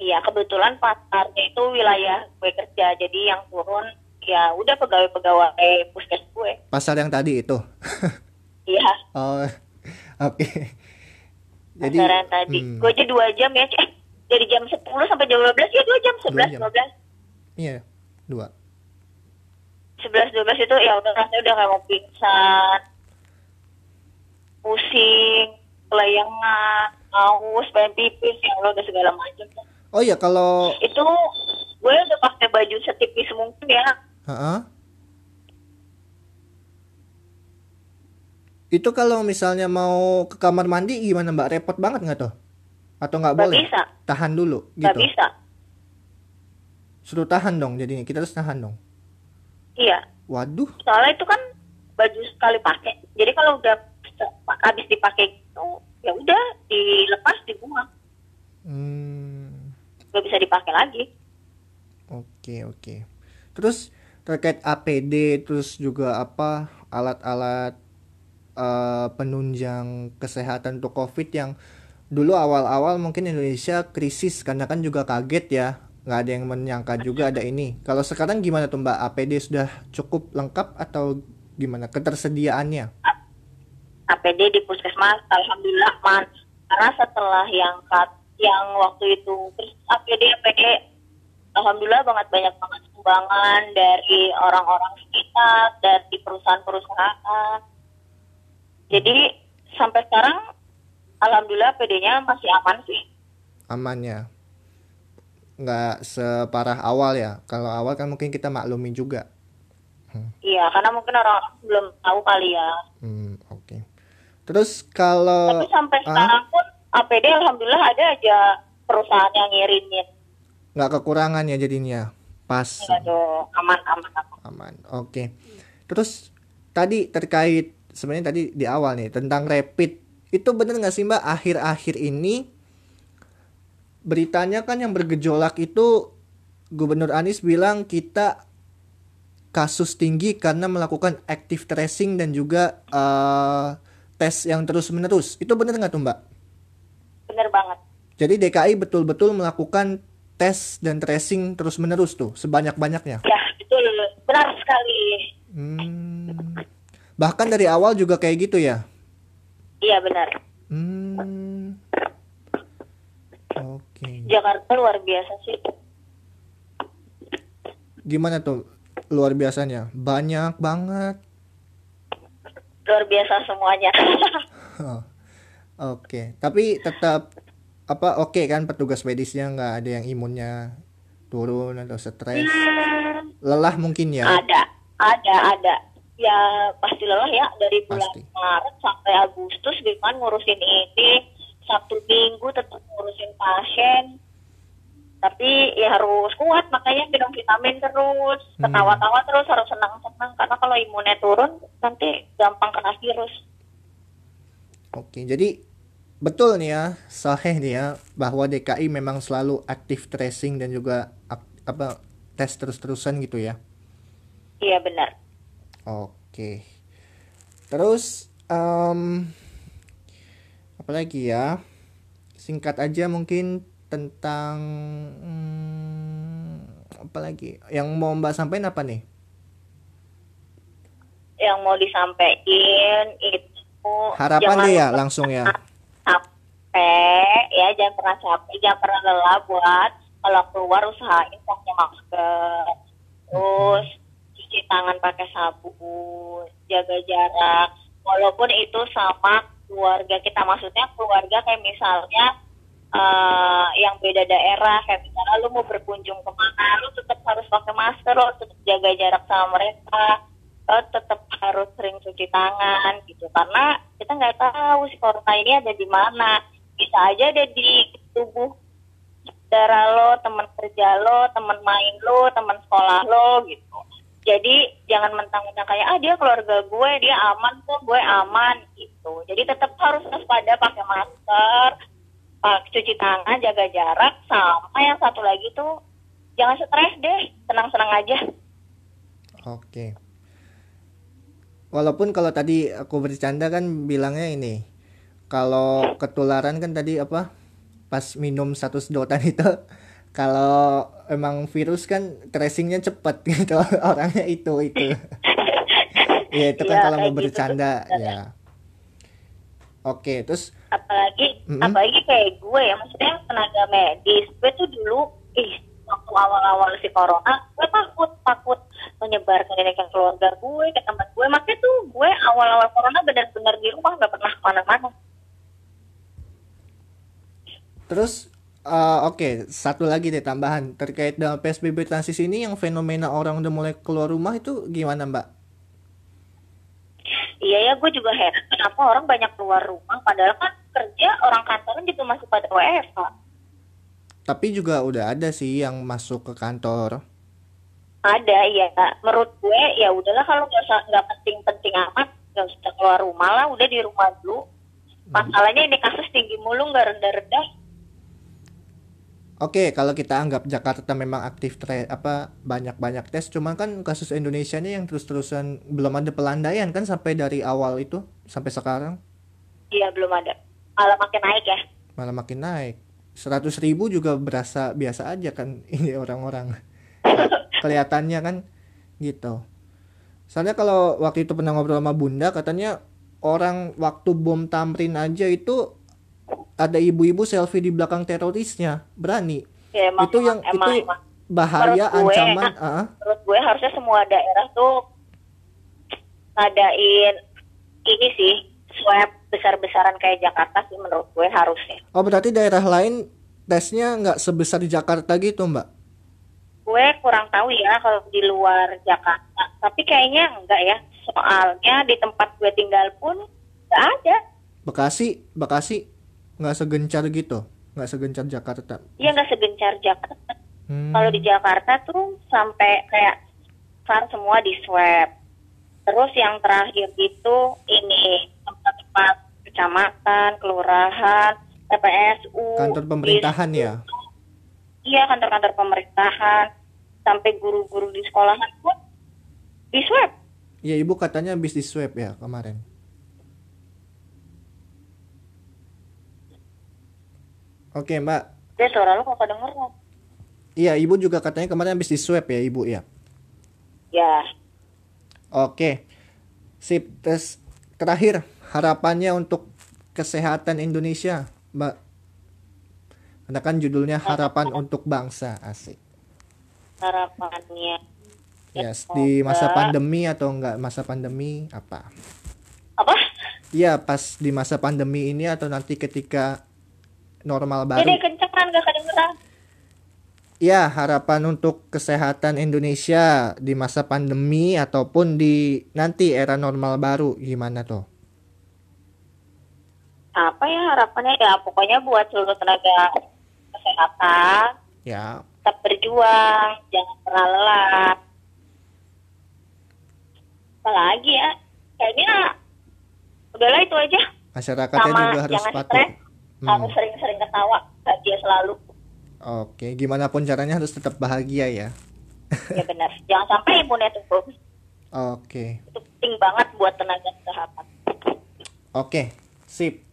Iya kebetulan pasarnya itu wilayah gue kerja jadi yang turun ya udah pegawai-pegawai puskes gue. Pasar yang tadi itu. *laughs* Iya. oh, oke. Jadi Pasar yang tadi. hmm, Gue aja dua jam ya. Eh, dari jam 10 sampai jam 12 ya dua jam. 11, Dua jam. 12. Iya, dua. 11, 12 itu ya udah rasanya udah kayak mau pingsan. Pusing, kelayangan, haus, pengen pipis, ya Allah udah segala macam. Oh iya kalau Itu gue udah pakai baju setipis mungkin ya. Heeh. Itu kalau misalnya mau ke kamar mandi gimana Mbak? Repot banget nggak tuh? Atau nggak boleh? bisa. Tahan dulu Gak gitu. bisa. Suruh tahan dong jadinya. Kita harus tahan dong. Iya. Waduh. soalnya itu kan baju sekali pakai jadi kalau udah habis dipakai gitu ya udah dilepas dibuang Hmm, nggak bisa dipakai lagi oke oke. Terus terkait APD terus juga apa alat-alat eh, penunjang kesehatan untuk COVID yang dulu awal-awal mungkin Indonesia krisis karena kan juga kaget ya nggak ada yang menyangka juga ada ini. Kalau sekarang gimana tuh Mbak APD sudah cukup lengkap atau gimana ketersediaannya? APD di puskesmas alhamdulillah man karena setelah yang cut yang waktu itu terus APD APD alhamdulillah banget banyak banget sumbangan dari orang-orang sekitar dari perusahaan-perusahaan jadi sampai sekarang alhamdulillah APD-nya masih aman sih Amannya nggak separah awal ya. Kalau awal kan mungkin kita maklumi juga. iya karena mungkin orang belum tahu kali ya Hmm, oke. Terus kalau Tapi sampai Ah, sekarang pun APD alhamdulillah ada aja perusahaan yang ngirimin. nggak kekurangan ya jadinya. Pas Ya dong, aman aman aman. aman. Oke. Terus tadi terkait sebenarnya tadi di awal nih tentang rapid itu bener nggak sih Mbak akhir-akhir ini beritanya kan yang bergejolak itu Gubernur Anies bilang kita kasus tinggi karena melakukan active tracing dan juga eh, tes yang terus menerus. Itu bener nggak tuh Mbak? Bener banget. Jadi DKI betul-betul melakukan tes dan tracing terus menerus tuh sebanyak-banyaknya. Ya betul, benar sekali. Hmm. Bahkan dari awal juga kayak gitu ya. Iya benar. Hmm. Oke. Jakarta luar biasa sih. Gimana tuh luar biasanya? Banyak banget. Luar biasa semuanya. *laughs* Oke, tapi tetap apa oke kan petugas medisnya nggak ada yang imunnya turun atau stres, Hmm, lelah mungkin ya. ada, ada, ada. Ya pasti lelah ya dari bulan Pasti. Maret sampai Agustus dengan ngurusin ini. Sabtu Minggu tetap ngurusin pasien. Tapi ya harus kuat makanya minum vitamin terus, Hmm. ketawa-tawa terus harus senang-senang karena kalau imunnya turun nanti gampang kena virus. Oke, jadi betul nih ya, sahih nih ya bahwa DKI memang selalu aktif tracing dan juga apa tes terus-terusan gitu ya. Iya benar. Oke. Terus em apa lagi ya? Singkat aja mungkin tentang hmm, apa lagi? Yang mau Mbak sampaikan apa nih? Yang mau disampaikan itu Harapan deh ya langsung ya. Capek ya jangan pernah capek jangan pernah lelah buat kalau keluar usahain pakai masker. Terus cuci tangan pakai sabun jaga jarak. Walaupun itu sama keluarga kita maksudnya keluarga kayak misalnya eh, yang beda daerah kayak misalnya lu mau berkunjung ke mana lu tetap harus pakai masker lo tetap jaga jarak sama mereka lo tetap harus sering cuci tangan gitu. Karena kita nggak tahu si corona ini ada di mana. Bisa aja ada di tubuh saudara lo teman kerja lo teman main lo teman sekolah lo gitu. Jadi jangan mentang-mentang kayak ah dia keluarga gue dia aman kok gue aman gitu. Jadi tetap harus waspada pakai masker pak cuci tangan jaga jarak sama yang satu lagi tuh jangan stres deh senang-senang aja. Oke. Walaupun kalau tadi aku bercanda kan bilangnya ini. Kalau ketularan kan tadi apa? Pas minum satu sedotan *laughs* itu kalau emang virus kan tracingnya cepet *laughs* gitu orangnya itu itu *laughs* ya itu kan Iya, kalau mau gitu bercanda tuh. ya oke terus apalagi Mm-mm. apalagi kayak gue ya maksudnya tenaga medis gue tuh dulu ih waktu awal-awal si corona gue takut takut menyebarkan ini ke keluarga gue ke teman gue. Makanya tuh gue awal-awal corona benar-benar di rumah nggak pernah ke mana-mana. Terus eh, oke satu lagi deh tambahan. Terkait dengan psbb transisi ini yang fenomena orang udah mulai keluar rumah itu gimana mbak? Iya ya gue juga heran kenapa orang banyak keluar rumah. Padahal kan kerja orang kantoran juga masih pada WFH. Tapi juga udah ada sih yang masuk ke kantor ada ya. Menurut gue ya udahlah kalau nggak usah nggak penting-penting amat nggak usah keluar rumah lah udah di rumah dulu. Masalahnya ini kasus tinggi mulu nggak rendah-rendah. Oke, kalau kita anggap Jakarta memang aktif tre- apa banyak-banyak tes, cuman kan kasus Indonesia ini yang terus-terusan belum ada pelandaian kan sampai dari awal itu sampai sekarang? Iya belum ada. Malah makin naik ya. Malah makin naik. 100 ribu juga berasa biasa aja kan *laughs* ini orang-orang. *laughs* Kelihatannya kan gitu. Soalnya kalau waktu itu pernah ngobrol sama Bunda katanya orang waktu bom Tamrin aja itu ada ibu-ibu selfie di belakang terorisnya, berani. ya emang itu yang emang, itu emang. bahaya Menurut gue, ancaman *laughs* ah, ah. menurut gue harusnya semua daerah tuh ngadain ini sih swab besar-besaran kayak Jakarta sih menurut gue harusnya oh berarti daerah lain tesnya nggak sebesar di Jakarta gitu mbak gue kurang tahu ya kalau di luar Jakarta. Tapi kayaknya enggak ya. Soalnya di tempat gue tinggal pun nggak ada. Bekasi Bekasi nggak segencar gitu. Nggak segencar Jakarta. Iya nggak segencar Jakarta. Hmm. Kalau di Jakarta tuh sampai kayak SAR semua di swab. Terus yang terakhir itu ini tempat-tempat kecamatan, kelurahan, TPSU. kantor pemerintahan di- ya Iya kantor-kantor pemerintahan. Sampai guru-guru di sekolahan pun di swab. Iya ibu katanya habis di swab ya kemarin Oke mbak Dia suara lu kok kedenger nggak? Iya ibu juga katanya kemarin habis di swab ya ibu ya Ya, Oke Sip tes terakhir harapannya untuk kesehatan Indonesia mbak Karena kan judulnya harapan untuk bangsa asik harapannya. Yes, di masa pandemi atau enggak masa pandemi apa? Apa? Iya, pas di masa pandemi ini atau nanti ketika normal baru. Jadi kencengan gak kedengeran. Ya, harapan untuk kesehatan Indonesia di masa pandemi ataupun di nanti era normal baru gimana tuh? Apa ya harapannya? Ya pokoknya buat seluruh tenaga kesehatan Ya, tetap berjuang, jangan pernah lelah. Apalagi ya, kayaknya udahlah itu aja. masyarakatnya Sama juga harus jangan patuh. stres, Hmm. harus sering-sering ketawa, bahagia selalu. Oke, gimana pun caranya harus tetap bahagia ya. *laughs* Ya benar, jangan sampai imunnya turun. Oke. Itu penting banget buat tenaga kesehatan. Oke, sip.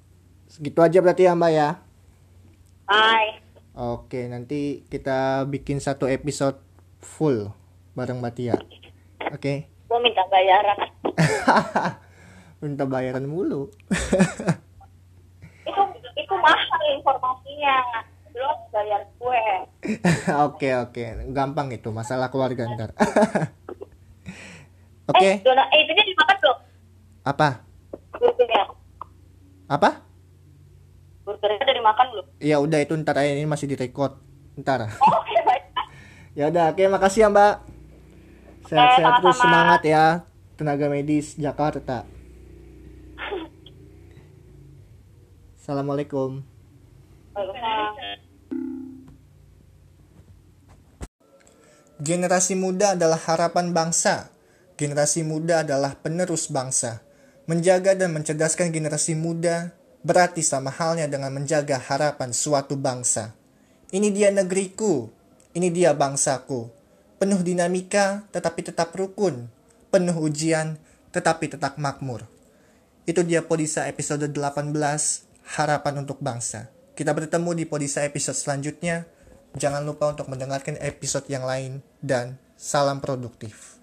Segitu aja berarti ya, Mbak ya. Bye. Oke, nanti kita bikin satu episode full bareng Mbak Tia. Oke. Gue minta bayaran. *laughs* Minta bayaran mulu. *laughs* itu itu mahal informasinya. Belum bayar gue. *laughs* Oke, oke. Gampang itu, masalah keluarga ntar. Eh, Oke, dona, eh, itunya dimakan belum? apa? Burgernya. Apa? Burgernya udah dimakan belum? Ya udah itu ntar aja ini masih direkod. Ntar. *laughs* Oke, baik. Ya udah, oke makasih ya, Mbak. Sehat-sehat terus sama-sama. semangat ya tenaga medis Jakarta. *laughs* Assalamualaikum. Waalaikumsalam. Generasi muda adalah harapan bangsa. Generasi muda adalah penerus bangsa. Menjaga dan mencerdaskan generasi muda berarti sama halnya dengan menjaga harapan suatu bangsa. Ini dia negeriku, ini dia bangsaku. Penuh dinamika tetapi tetap rukun, penuh ujian tetapi tetap makmur. Itu dia Podisa episode 18, Harapan untuk Bangsa. Kita bertemu di Podisa episode selanjutnya. Jangan lupa untuk mendengarkan episode yang lain dan salam produktif.